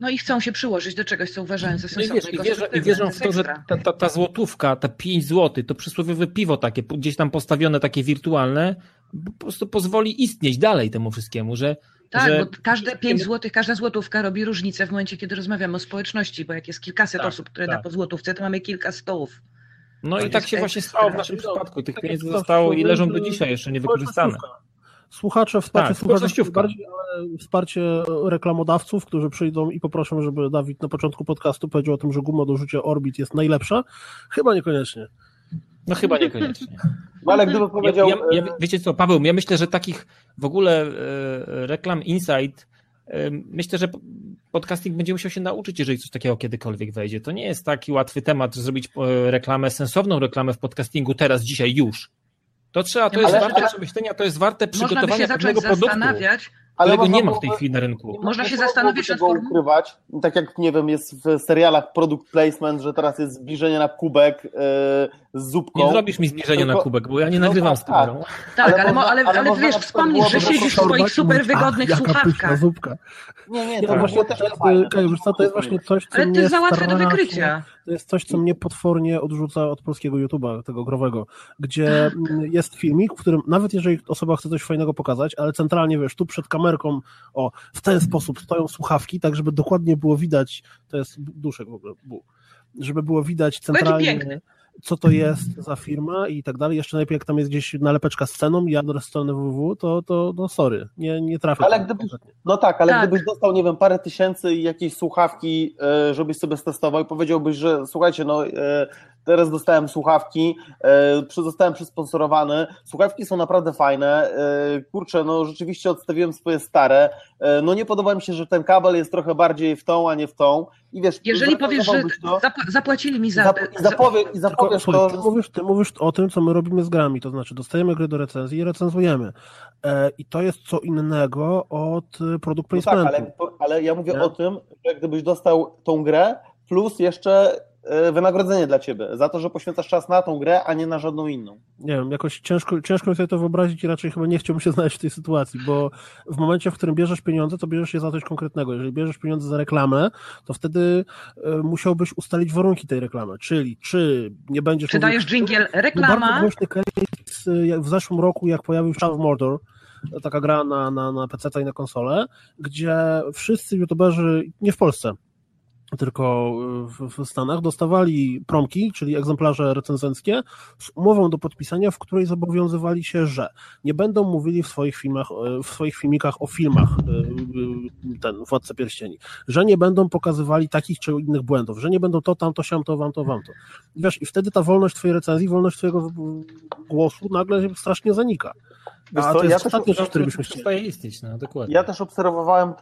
Speaker 2: No i chcą się przyłożyć do czegoś, co uważają za sensowne.
Speaker 3: No i, wiesz, i, i wierzą w to, że ta, ta, ta, złotówka, te 5 zł, to przysłowiowe piwo takie, gdzieś tam postawione, takie wirtualne, po prostu pozwoli istnieć dalej temu wszystkiemu, że
Speaker 2: tak,
Speaker 3: że...
Speaker 2: bo każde 5 zł, każda złotówka robi różnicę w momencie, kiedy rozmawiamy o społeczności, bo jak jest kilkaset tak, osób, które tak. da po złotówce, to mamy kilka stołów.
Speaker 3: No to i tak się właśnie stało w naszym przypadku. Tych pieniędzy zostało i leżą do dzisiaj jeszcze niewykorzystane.
Speaker 5: Słuchacze, wsparcie tak, słuchaczy bardziej, ale wsparcie reklamodawców, którzy przyjdą i poproszą, żeby Dawid na początku podcastu powiedział o tym, że guma do rzucia Orbit jest najlepsza. Chyba niekoniecznie.
Speaker 3: No chyba niekoniecznie.
Speaker 4: No ale gdyby powiedział...
Speaker 3: Ja, ja, ja, wiecie co, Paweł, ja myślę, że takich w ogóle e, reklam Insight e, myślę, że podcasting będzie musiał się nauczyć, jeżeli coś takiego kiedykolwiek wejdzie. To nie jest taki łatwy temat, zrobić e, reklamę, sensowną reklamę w podcastingu teraz, dzisiaj, już. To trzeba, to jest ale, warte przemyślenia, to jest warte przygotowania pewnego produktu. Zastanawiać, ale którego nie ma w tej chwili na rynku.
Speaker 2: Można się zastanowić
Speaker 4: nad formą. ukrywać, tak jak nie wiem, jest w serialach product placement, że teraz jest zbliżenie na kubek yy, z zupką.
Speaker 3: Nie zrobisz mi zbliżenia Tylko... na kubek, bo ja nie nagrywam no, z kamerą.
Speaker 2: Tak, tak, ale, ale, ale, ale, ale wiesz, wspomnij, że siedzisz w swoich super wygodnych słuchawkach.
Speaker 5: Zupka.
Speaker 4: Nie, nie, to, właśnie
Speaker 5: też jest, to, to jest właśnie coś, co
Speaker 2: Ale to jest za łatwe do wykrycia.
Speaker 5: To jest coś, co mnie potwornie odrzuca od polskiego YouTube'a, tego growego, gdzie jest filmik, w którym nawet jeżeli osoba chce coś fajnego pokazać, ale centralnie, wiesz, tu przed kamerką, o, w ten sposób stoją słuchawki, tak żeby dokładnie było widać, to jest duszek w ogóle, żeby było widać centralnie co to jest za firma i tak dalej. Jeszcze najlepiej, jak tam jest gdzieś nalepeczka z ceną i adres strony www, to, to no sorry, nie, nie trafię.
Speaker 4: Ale gdybyś, no tak, ale tak. gdybyś dostał, nie wiem, parę tysięcy i jakieś słuchawki, e, żebyś sobie stestował i powiedziałbyś, że słuchajcie, no e, teraz dostałem słuchawki, e, zostałem przysponsorowany, słuchawki są naprawdę fajne, kurczę, no rzeczywiście odstawiłem swoje stare, no nie podoba mi się, że ten kabel jest trochę bardziej w tą, a nie w tą i wiesz...
Speaker 2: Jeżeli powiesz, że to, zapłacili mi za...
Speaker 4: Zap, i zapowie, i zapowiesz
Speaker 5: to... Ty mówisz, ty mówisz o tym, co my robimy z grami, to znaczy dostajemy gry do recenzji i recenzujemy. E, I to jest co innego od produkt placementu.
Speaker 4: No tak, ale, ale ja mówię nie? o tym, że gdybyś dostał tą grę, plus jeszcze E, wynagrodzenie dla ciebie za to, że poświęcasz czas na tą grę, a nie na żadną inną.
Speaker 5: Nie wiem, jakoś ciężko, ciężko mi sobie to wyobrazić i raczej chyba nie chciałbym się znaleźć w tej sytuacji, bo w momencie, w którym bierzesz pieniądze, to bierzesz je za coś konkretnego. Jeżeli bierzesz pieniądze za reklamę, to wtedy e, musiałbyś ustalić warunki tej reklamy, czyli czy nie będziesz...
Speaker 2: Czy dajesz dżingiel reklama?
Speaker 5: Bardzo głośny case w zeszłym roku, jak pojawił się of Mordor, taka gra na, na, na PC i na konsolę, gdzie wszyscy youtuberzy, nie w Polsce, tylko w, Stanach dostawali promki, czyli egzemplarze recenzenckie z umową do podpisania, w której zobowiązywali się, że nie będą mówili w swoich filmach, w swoich filmikach o filmach e, ten Władca Pierścieni, że nie będą pokazywali takich czy innych błędów, że nie będą to, tamto, siamto, wamto, wamto. Wiesz, i wtedy ta wolność twojej recenzji, wolność twojego głosu nagle strasznie zanika.
Speaker 3: Wiesz A co, to jest ja ostatnia rzecz, której byśmy chcieli. istnieć, no, dokładnie.
Speaker 4: Ja też obserwowałem y,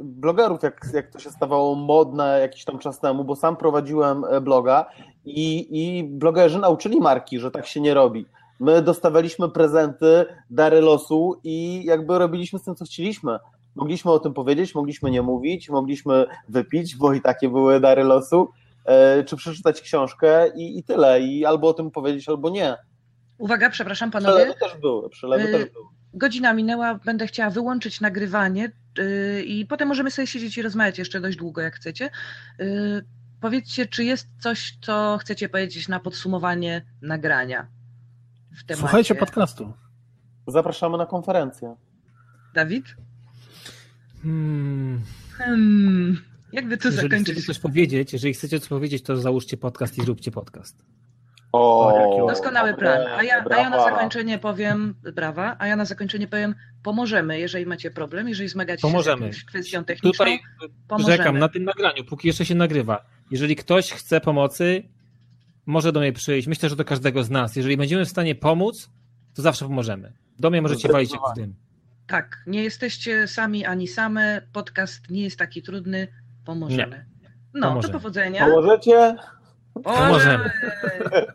Speaker 4: blogerów, jak, jak to się stawało modne jakiś tam czas temu, bo sam prowadziłem e, bloga i, i blogerzy nauczyli marki, że tak się nie robi. My dostawaliśmy prezenty, dary losu i jakby robiliśmy z tym, co chcieliśmy. Mogliśmy o tym powiedzieć, mogliśmy nie mówić, mogliśmy wypić, bo i takie były dary losu, y, czy przeczytać książkę i, i tyle. I albo o tym powiedzieć, albo nie.
Speaker 2: Uwaga, przepraszam panowie.
Speaker 4: Przelewy też były, przelewy też były.
Speaker 2: Godzina minęła, będę chciała wyłączyć nagrywanie yy, i potem możemy sobie siedzieć i rozmawiać jeszcze dość długo, jak chcecie. Yy, powiedzcie, czy jest coś, co chcecie powiedzieć na podsumowanie nagrania
Speaker 5: w temacie? Słuchajcie podcastu.
Speaker 4: Zapraszamy na konferencję.
Speaker 2: Dawid? Hmm. Hmm. Jakby to
Speaker 3: jeżeli
Speaker 2: zakończyć?
Speaker 3: Chcecie coś powiedzieć, jeżeli chcecie coś powiedzieć, to załóżcie podcast i zróbcie podcast.
Speaker 2: O, Doskonały plan. A ja, a ja na zakończenie powiem, brawa, a ja na zakończenie powiem, pomożemy, jeżeli macie problem, jeżeli zmagacie pomożemy. się z kwestią techniczną. Tutaj
Speaker 3: pomożemy. rzekam na tym nagraniu, póki jeszcze się nagrywa. Jeżeli ktoś chce pomocy, może do mnie przyjść. Myślę, że do każdego z nas. Jeżeli będziemy w stanie pomóc, to zawsze pomożemy. Do mnie możecie walić jak w tym.
Speaker 2: Tak, nie jesteście sami ani same. Podcast nie jest taki trudny. Pomożemy. Nie. No, pomożemy. do powodzenia.
Speaker 4: Pomożecie?
Speaker 3: Pomożemy.